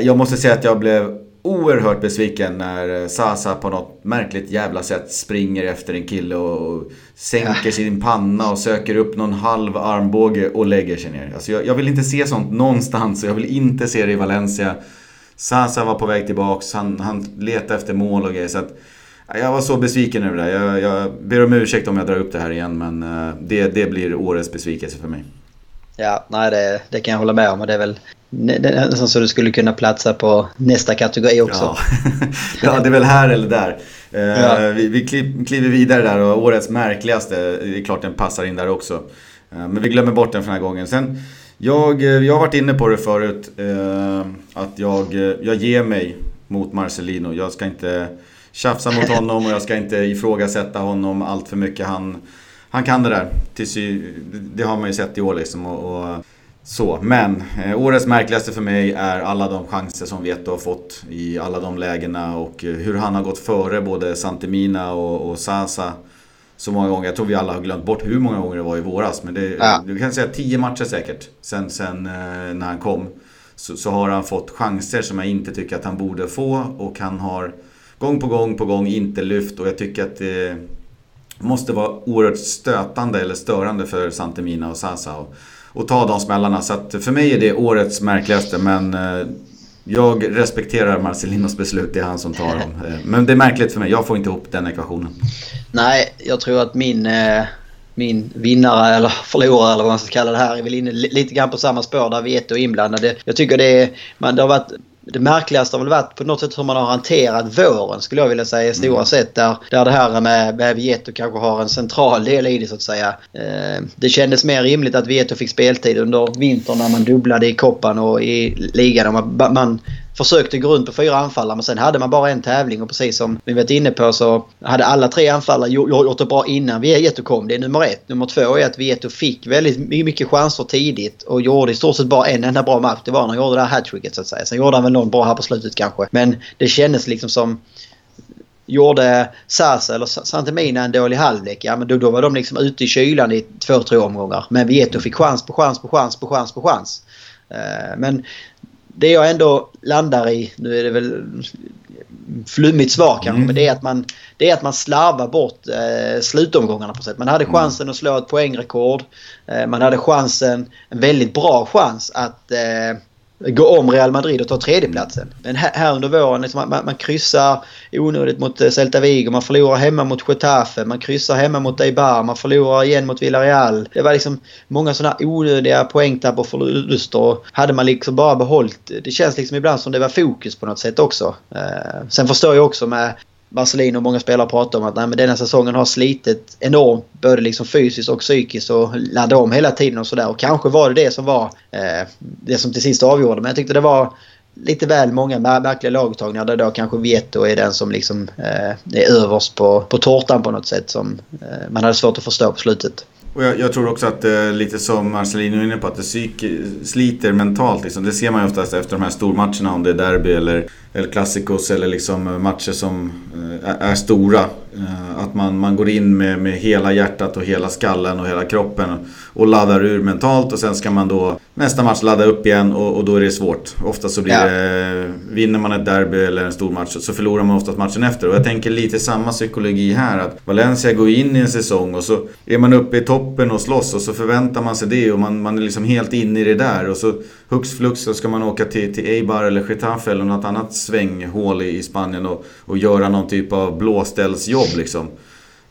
jag måste säga att jag blev oerhört besviken när Sasa på något märkligt jävla sätt springer efter en kille och sänker sin panna och söker upp någon halv armbåge och lägger sig ner. Alltså jag, jag vill inte se sånt någonstans och jag vill inte se det i Valencia. Sasa var på väg tillbaks, han, han letade efter mål och grejer. Så att, jag var så besviken över det. Jag, jag ber om ursäkt om jag drar upp det här igen men eh, det, det blir årets besvikelse för mig. Ja, nej det, det kan jag hålla med om och det är väl nästan så du skulle kunna platsa på nästa kategori också. Ja, *laughs* ja det är väl här eller där. Eh, ja. Vi, vi kliver vidare där och årets märkligaste, det är klart den passar in där också. Eh, men vi glömmer bort den för den här gången. Sen, jag, jag har varit inne på det förut, att jag, jag ger mig mot Marcelino. Jag ska inte tjafsa mot honom och jag ska inte ifrågasätta honom allt för mycket. Han, han kan det där. Det har man ju sett i år liksom. Och, och så. Men eh, årets märkligaste för mig är alla de chanser som Vieto har fått i alla de lägena och hur han har gått före både Santemina och, och Sasa. så många gånger. Jag tror vi alla har glömt bort hur många gånger det var i våras. Men det, ja. du kan säga tio matcher säkert sen, sen eh, när han kom. Så, så, har han fått chanser som jag inte tycker att han borde få. Och han har gång på gång på gång inte lyft. Och jag tycker att det måste vara oerhört stötande eller störande för Santemina och Sasa. Och, och ta de smällarna. Så att för mig är det årets märkligaste. Men eh, jag respekterar Marcelinos beslut, det är han som tar dem. Eh, men det är märkligt för mig, jag får inte ihop den ekvationen. Nej, jag tror att min, eh, min vinnare eller förlorare eller vad man ska kalla det här är väl inne lite grann på samma spår där Vieto är inblandade. Jag tycker det, är, man, det har varit det märkligaste har väl varit på något sätt hur man har hanterat våren skulle jag vilja säga i stora mm. sätt. Där, där det här med, med Vieto kanske har en central del i det så att säga. Eh, det kändes mer rimligt att Vieto fick speltid under vintern när man dubblade i koppan och i ligan. Man, man försökte gå runt på fyra anfallare men sen hade man bara en tävling och precis som vi varit inne på så hade alla tre anfallare gjort det bra innan Vieto kom. Det är nummer ett. Nummer två är att Vieto fick väldigt mycket chanser tidigt och gjorde i stort sett bara en enda bra match. Det var när han gjorde det här hattricket så att säga. Sen gjorde han väl någon bra här på slutet kanske. Men det kändes liksom som Gjorde Sasa eller Santemina en dålig halvlek, ja men då, då var de liksom ute i kylan i två, tre omgångar. Men Vieto fick chans på chans på chans på chans på chans. Uh, men det jag ändå landar i, nu är det väl flummigt svar kanske, mm. men det är att man, det är att man slarvar bort eh, slutomgångarna på sätt. Man hade mm. chansen mm. att slå ett poängrekord. Eh, man hade chansen, en väldigt bra chans att eh, gå om Real Madrid och ta tredjeplatsen. Men här, här under våren, liksom, man, man kryssar onödigt mot eh, Celta Vigo, man förlorar hemma mot Getafe, man kryssar hemma mot Eibar, man förlorar igen mot Villarreal. Det var liksom många sådana onödiga poängtapp och förluster. Hade man liksom bara behållit, det känns liksom ibland som det var fokus på något sätt också. Eh, sen förstår jag också med Marcelino och många spelare pratar om att nej, men denna säsongen har slitit enormt både liksom fysiskt och psykiskt och laddat om hela tiden och sådär. Och kanske var det det som var eh, det som till sist avgjorde. Men jag tyckte det var lite väl många märkliga laguttagningar där då kanske Vieto är den som liksom eh, är överst på, på tårtan på något sätt som eh, man hade svårt att förstå på slutet. Och jag, jag, tror också att eh, lite som Marcelino är inne på, att det psyk, sliter mentalt. Liksom. Det ser man ju oftast efter de här stormatcherna, om det är derby eller El Clasicos eller liksom matcher som eh, är stora. Eh, att man, man går in med, med hela hjärtat och hela skallen och hela kroppen och laddar ur mentalt och sen ska man då nästa match ladda upp igen och, och då är det svårt. Ofta så blir ja. det, vinner man ett derby eller en stor match så förlorar man oftast matchen efter. Och jag tänker lite samma psykologi här. Att Valencia går in i en säsong och så är man uppe i toppen och slåss och så förväntar man sig det och man, man är liksom helt inne i det där. Och så hux flux så ska man åka till, till Eibar eller Getafe eller något annat svänghål i, i Spanien och, och göra någon typ av blåställsjobb liksom.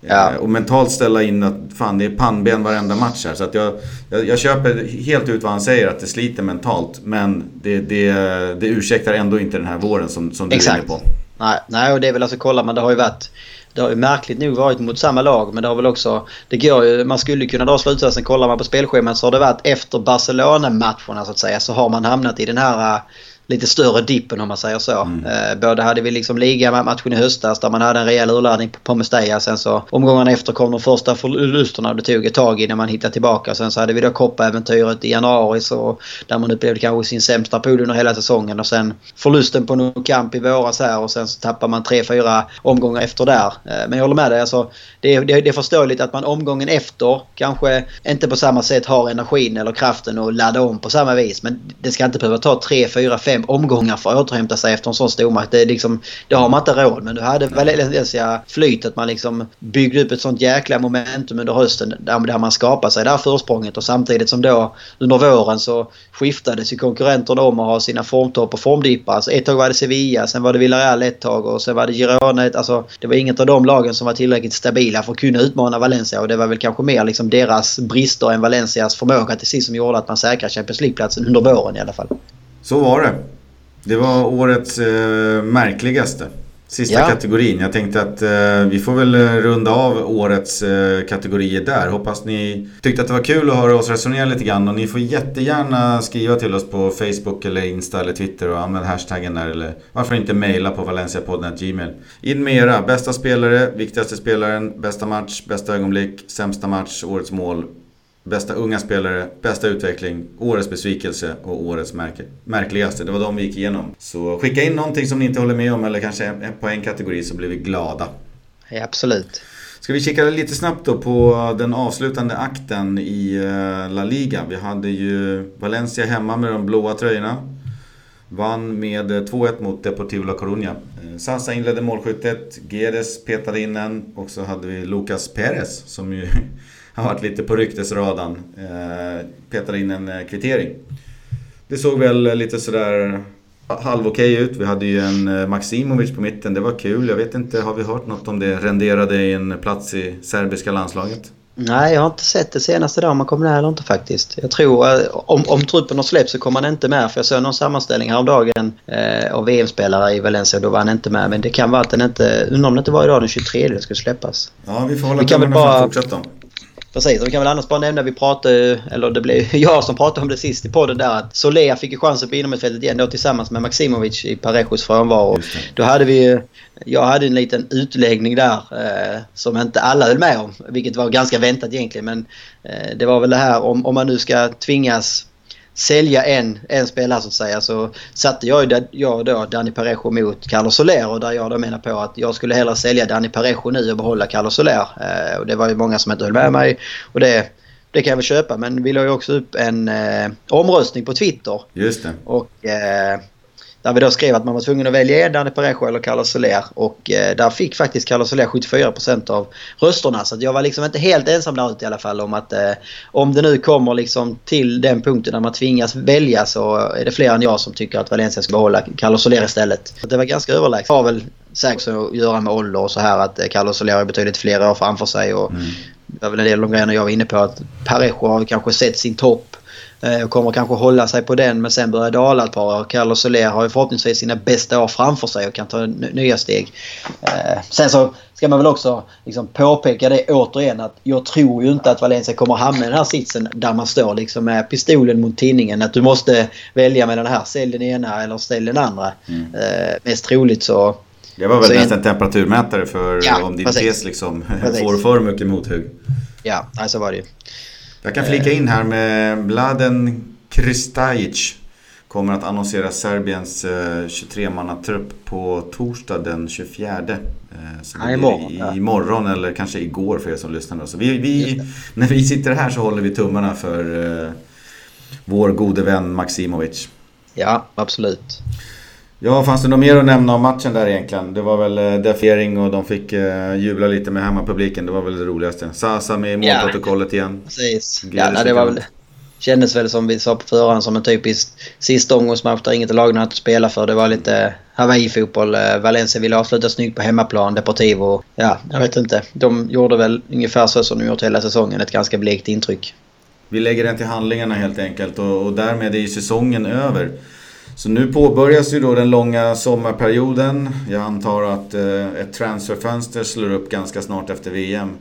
Ja. Eh, och mentalt ställa in att fan det är pannben varenda match här. Så att jag, jag, jag, köper helt ut vad han säger att det sliter mentalt. Men det, det, det ursäktar ändå inte den här våren som, som du Exakt. är inne på. Nej, nej, och det är väl alltså kolla men det har ju varit det har ju märkligt nog varit mot samma lag men det har väl också... Det går ju, man skulle kunna dra slutsatsen, kollar man på spelschemat så har det varit efter Barcelona-matcherna så att säga så har man hamnat i den här lite större dippen om man säger så. Mm. Eh, både hade vi liksom ligamatchen i höstas där man hade en rejäl urladdning på Mestalla. Sen så omgångarna efter kom de första förlusterna och det tog ett tag innan man hittade tillbaka. Sen så hade vi då koppaäventyret i januari så där man upplevde kanske sin sämsta period under hela säsongen. Och sen förlusten på Nou Camp i våras här och sen så tappar man tre, fyra omgångar efter där. Eh, men jag håller med dig. Alltså, det, det, det är förståeligt att man omgången efter kanske inte på samma sätt har energin eller kraften att ladda om på samma vis. Men det ska inte behöva ta tre, fyra, fem fem omgångar för att återhämta sig efter en sån stormakt. Det, liksom, det har man inte råd med. Du hade Valencia flyt att man liksom byggde upp ett sånt jäkla momentum under hösten där, där man skapade sig det här försprånget och samtidigt som då under våren så skiftades ju konkurrenterna om att ha sina formtopp och formdippar. Alltså ett tag var det Sevilla, sen var det Villarreal ett tag och sen var det Girona. Alltså, det var inget av de lagen som var tillräckligt stabila för att kunna utmana Valencia och det var väl kanske mer liksom deras brister än Valencias förmåga till sig som gjorde att man säkrade Champions League-platsen under våren i alla fall. Så var det. Det var årets eh, märkligaste. Sista ja. kategorin. Jag tänkte att eh, vi får väl eh, runda av årets eh, kategorier där. Hoppas ni tyckte att det var kul att höra oss resonera lite grann. Och ni får jättegärna skriva till oss på Facebook eller Insta eller Twitter och använd hashtaggen där. Eller varför inte mejla på valenciapodden.gmail. In med era bästa spelare, viktigaste spelaren, bästa match, bästa ögonblick, sämsta match, årets mål Bästa unga spelare, bästa utveckling, årets besvikelse och årets märk märkligaste. Det var de vi gick igenom. Så skicka in någonting som ni inte håller med om eller kanske på en kategori så blir vi glada. Ja, absolut. Ska vi kika lite snabbt då på den avslutande akten i La Liga. Vi hade ju Valencia hemma med de blåa tröjorna. Vann med 2-1 mot Deportivo La Coruña. Sasa inledde målskyttet, Gedes petade in en och så hade vi Lucas Perez som ju *laughs* har varit lite på ryktesradan. Petade in en kvittering. Det såg väl lite sådär halvokej ut. Vi hade ju en eh, Maximovic på mitten, det var kul. Jag vet inte, har vi hört något om det renderade i en plats i serbiska landslaget? Nej, jag har inte sett det senaste dagen. Man kommer med eller inte faktiskt. Jag tror eh, om, om truppen har släppt så kommer han inte med. För jag såg någon sammanställning häromdagen eh, av VM-spelare i Valencia och då var han inte med. Men det kan vara att den inte... Undrar om det inte var idag den 23 det skulle släppas. Ja, vi får hålla tummarna för att fortsätta. Precis, och vi kan väl annars bara nämna, vi pratade, eller det blev *laughs* jag som pratade om det sist i podden där, att Solea fick ju chansen på inomhusfältet igen då tillsammans med Maximovic i Parejos frånvaro. Då hade vi jag hade en liten utläggning där eh, som inte alla höll med om, vilket var ganska väntat egentligen. Men eh, det var väl det här om, om man nu ska tvingas sälja en, en spelare så att säga så satte jag, jag då Danny Parejo mot Carlos Soler och där jag då menar på att jag skulle hellre sälja Danny Parejo nu och behålla Carlos Soler. Eh, och det var ju många som inte höll med mig och det, det kan jag väl köpa men vi la ju också upp en eh, omröstning på Twitter. Just det. Och eh, där vi då skrev att man var tvungen att välja Danny Parejo eller Carlos Soler. Och eh, där fick faktiskt Carlos Soler 74% av rösterna. Så jag var liksom inte helt ensam där ute i alla fall om att eh, om det nu kommer liksom till den punkten där man tvingas välja så är det fler än jag som tycker att Valencia ska behålla Carlos Soler istället. Så det var ganska överlägset. Det har väl säkert att göra med ålder och så här att eh, Carlos Soler har betydligt fler år framför sig. Och mm. Det var väl en del av de grejerna jag var inne på att Parejo har kanske sett sin topp och kommer kanske hålla sig på den men sen börjar dala ett par år. Carlos Soler har ju förhoppningsvis sina bästa år framför sig och kan ta nya steg. Eh, sen så ska man väl också liksom påpeka det återigen att jag tror ju inte att Valencia kommer hamna i den här sitsen där man står liksom med pistolen mot tinningen. Att du måste välja mellan det här. Sälj den ena eller sälj den andra. Mm. Eh, mest troligt så det var väl nästan en temperaturmätare för ja, om din tes liksom *laughs* får för mycket mothugg. Ja, så var det ju. Jag kan flika in här med Bladen Kristajic kommer att annonsera Serbiens 23-mannatrupp eh, på torsdag den 24. Eh, så imorgon, ja. imorgon eller kanske igår för er som lyssnar. Så vi, vi när vi sitter här så håller vi tummarna för uh, vår gode vän Maximovic. Ja, absolut. Ja, fanns det något mer att nämna om matchen där egentligen? Det var väl defiering och de fick uh, jubla lite med hemmapubliken. Det var väl det roligaste. Sasa med målprotokollet igen. Precis. Ja, nej, det var väl, kändes väl som vi sa på förhand som en typisk sista omgångsmatch där inget lag att spela för. Det var lite Hawaii-fotboll. Eh, Valencia ville avsluta snyggt på hemmaplan. Deportivo, ja, jag vet inte. De gjorde väl ungefär så som de gjort hela säsongen. Ett ganska blekt intryck. Vi lägger den till handlingarna helt enkelt och, och därmed är ju säsongen över. Så nu påbörjas ju då den långa sommarperioden. Jag antar att eh, ett transferfönster slår upp ganska snart efter VM.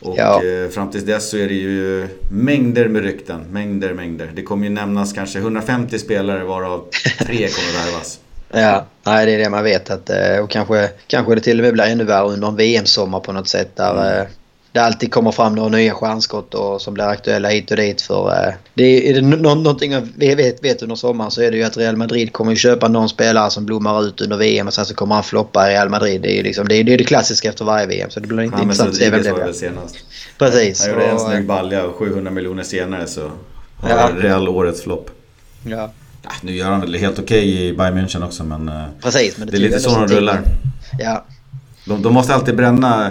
Och ja. eh, fram tills dess så är det ju mängder med rykten. Mängder, mängder. Det kommer ju nämnas kanske 150 spelare varav tre kommer värvas. *laughs* Ja, nej, det är det man vet. Att, eh, och kanske, kanske det till och med blir ännu värre under en VM-sommar på något sätt. Där, mm. Det alltid kommer fram några nya stjärnskott och, som blir aktuella hit och dit. För, eh, det är, är det någonting vi vet, vet under sommaren så är det ju att Real Madrid kommer att köpa någon spelare som blommar ut under VM och sen så kommer han floppa i Real Madrid. Det är, liksom, det, är, det, är det klassiska efter varje VM så det blir inte ja, intressant att se vem det blir. senast. Precis. Han gjorde en snygg balja och 700 miljoner senare så har ja. Real årets flopp. Ja. ja. Nu gör han väl helt okej okay i Bayern München också men, eh, Precis, men det, det är lite så de rullar. Ja. De, de måste alltid bränna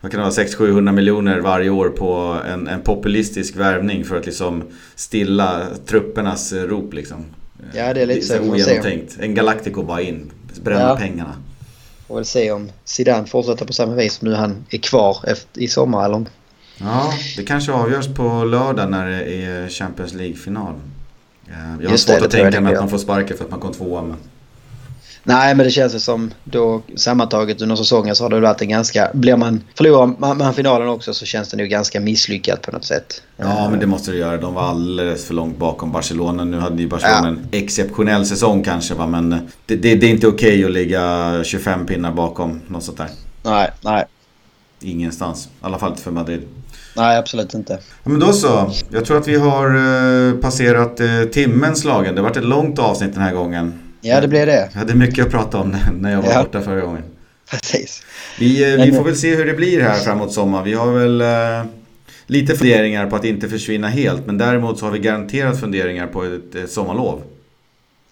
vad kan det vara, 600-700 miljoner varje år på en, en populistisk värvning för att liksom stilla truppernas rop liksom. Ja det är lite så. så ogenomtänkt. En Galactico bara in, bränna ja. pengarna. Får väl se om Zidane fortsätter på samma vis som nu han är kvar efter, i sommar eller Ja, det kanske avgörs på lördag när det är Champions League-final. Jag har Just svårt det, att tänka mig att man får sparka för att man kom tvåa men... Nej, men det känns ju som då sammantaget under säsongen så har det varit en ganska... Blir man, förlorar man, man finalen också så känns det nog ganska misslyckat på något sätt. Ja, men det måste det göra. De var alldeles för långt bakom Barcelona. Nu hade ju Barcelona ja. en exceptionell säsong kanske va, men det, det, det är inte okej okay att ligga 25 pinnar bakom något sånt där. Nej, nej. Ingenstans. I alla fall inte för Madrid. Nej, absolut inte. Ja, men då så. Jag tror att vi har eh, passerat eh, timmens slagen. Det har varit ett långt avsnitt den här gången. Ja, det blev det. Jag hade mycket att prata om när jag var ja. borta förra gången. Precis. Vi, vi får väl se hur det blir här framåt sommaren. Vi har väl eh, lite funderingar på att inte försvinna helt. Men däremot så har vi garanterat funderingar på ett, sommarlov.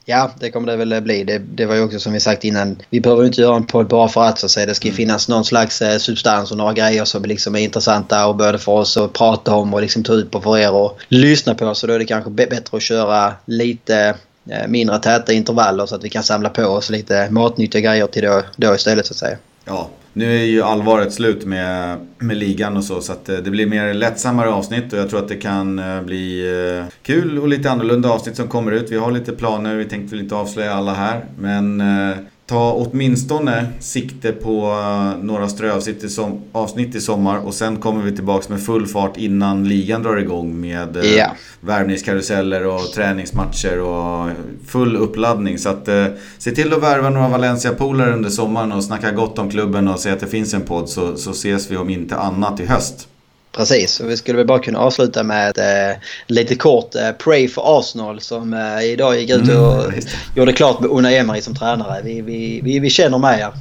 Ja, det kommer det väl bli. Det, det var ju också som vi sagt innan. Vi behöver inte göra en podd bara för att så att säga. Det ska ju finnas någon slags eh, substans och några grejer som liksom är intressanta och både för oss att prata om och liksom ta ut på för er och lyssna på. Så då är det kanske bättre att köra lite eh, Eh, mindre täta intervaller så att vi kan samla på oss lite matnyttiga grejer till då, då istället så att säga. Ja, nu är ju allvaret slut med, med ligan och så, så att eh, det blir mer lättsammare avsnitt och jag tror att det kan eh, bli kul och lite annorlunda avsnitt som kommer ut. Vi har lite planer, vi tänkte väl inte avslöja alla här, men ta åtminstone sikte på eh, några strövavsnitt i, som, avsnitt i sommar och sen kommer vi tillbaks med full fart innan ligan drar igång med yeah. värvningskaruseller och träningsmatcher och full uppladdning. Så att eh, se till att värva några Valencia-polare under sommaren och snacka gott om klubben och se att det finns en podd så, så ses vi om inte annat i höst. Precis, och vi skulle väl bara kunna avsluta med eh, lite kort eh, Pray for Arsenal som eh, idag gick ut och mm, gjorde klart med Unai Emery som tränare. Vi, vi, vi, vi känner med er.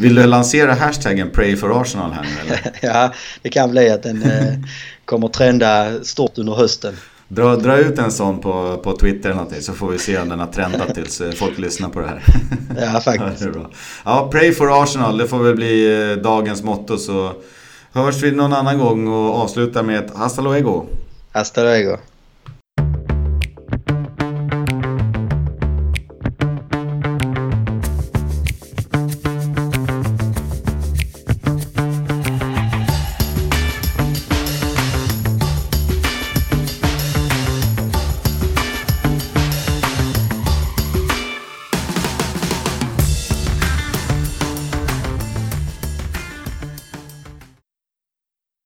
Vill du lansera hashtaggen Pray for Arsenal här nu eller? *laughs* ja, det kan bli att den eh, *laughs* kommer trenda stort under hösten. Dra, dra ut en sån på, på Twitter eller någonting så får vi se om den har trendat tills eh, folk lyssnar på det här. ja, *laughs* faktiskt. ja, ja, Pray for Arsenal, det får väl bli eh, dagens motto så hörs vi någon annan gång och avslutar med ett hasta luego. Hasta luego.